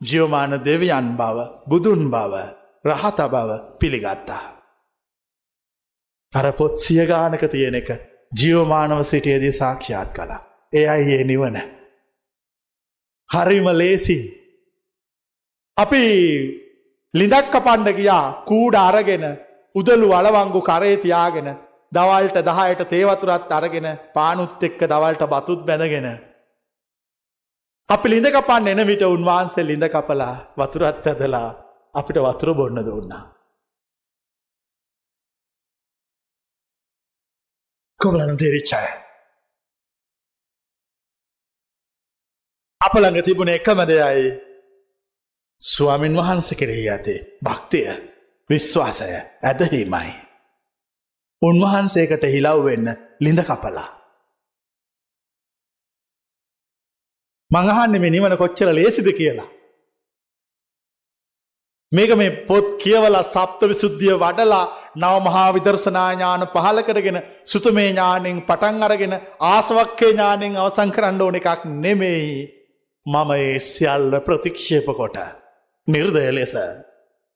S2: ජියෝමාන දෙවියන් බව බුදුන් බව රහත බව පිළිගත්තා. අර පොත් සියගානක තියෙන එක ජියෝමානව සිටියදී සාක්ෂාත් කලා. ඒ අයි ඒ නිවන. හරිම ලේසි. අපි ලිඳක් කපන්ඩ ගියා කූඩ අරගෙන උදලු වලවංගු කරේ තියාගෙන දවල්ට දහයට තේවතුරත් අරගෙන පානුත් එක්ක දවල්ට බතුත් බැඳගෙන. අපි ලිඳ කපන් එන විට උන්වහන්සේ ලිඳ කපලා වතුරත් ඇදලා අපිට වතුර බොන්න දුන්නා. කොමලන තේරිච්චාය. අප ළඟ තිබුණ එකම දෙයයි ස්වාමින් වහන්ස කෙරෙහි ඇතේ භක්තිය විශ්වාසය ඇදහීමයි. උන්වහන්සේකට හිලව් වෙන්න ලිඳ කපලා. මඟහන්න මේ නිවන කොච්චර ලේසිද කියලා. මේක මේ පොත් කියවල සප්ත විසුද්ධිය වඩලා නව මහා විදර්ශනාඥාන පහල කරගෙන සුතමේ ඥානෙන් පටන් අරගෙන ආසවක්කේ ඥානෙන් අවසං කරන්න ඕන එකක් නෙමෙයි මම ඒ සියල්ල ප්‍රතික්ෂේප කොට. නිර්දය ලෙස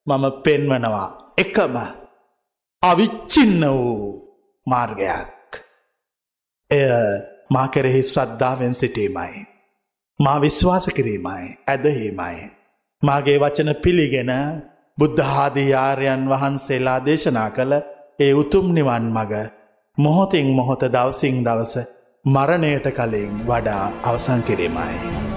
S2: මම පෙන්වනවා එකම අවිච්චින්න වූ මාර්ගයක්. එය මා කෙරෙහි ශ්‍රද්ධාවෙන් සිටීමයි. මා විශ්වාස කිරීමයි ඇදහීමයි. මාගේ වචන පිළිගෙන බුද්ධහාදී ආර්යන් වහන්සේලා දේශනා කළ ඒ උතුම් නිවන් මග මොහොතින් මොහොත දවසිං දවස මරණයට කලින් වඩා අවසං කිරීමයි.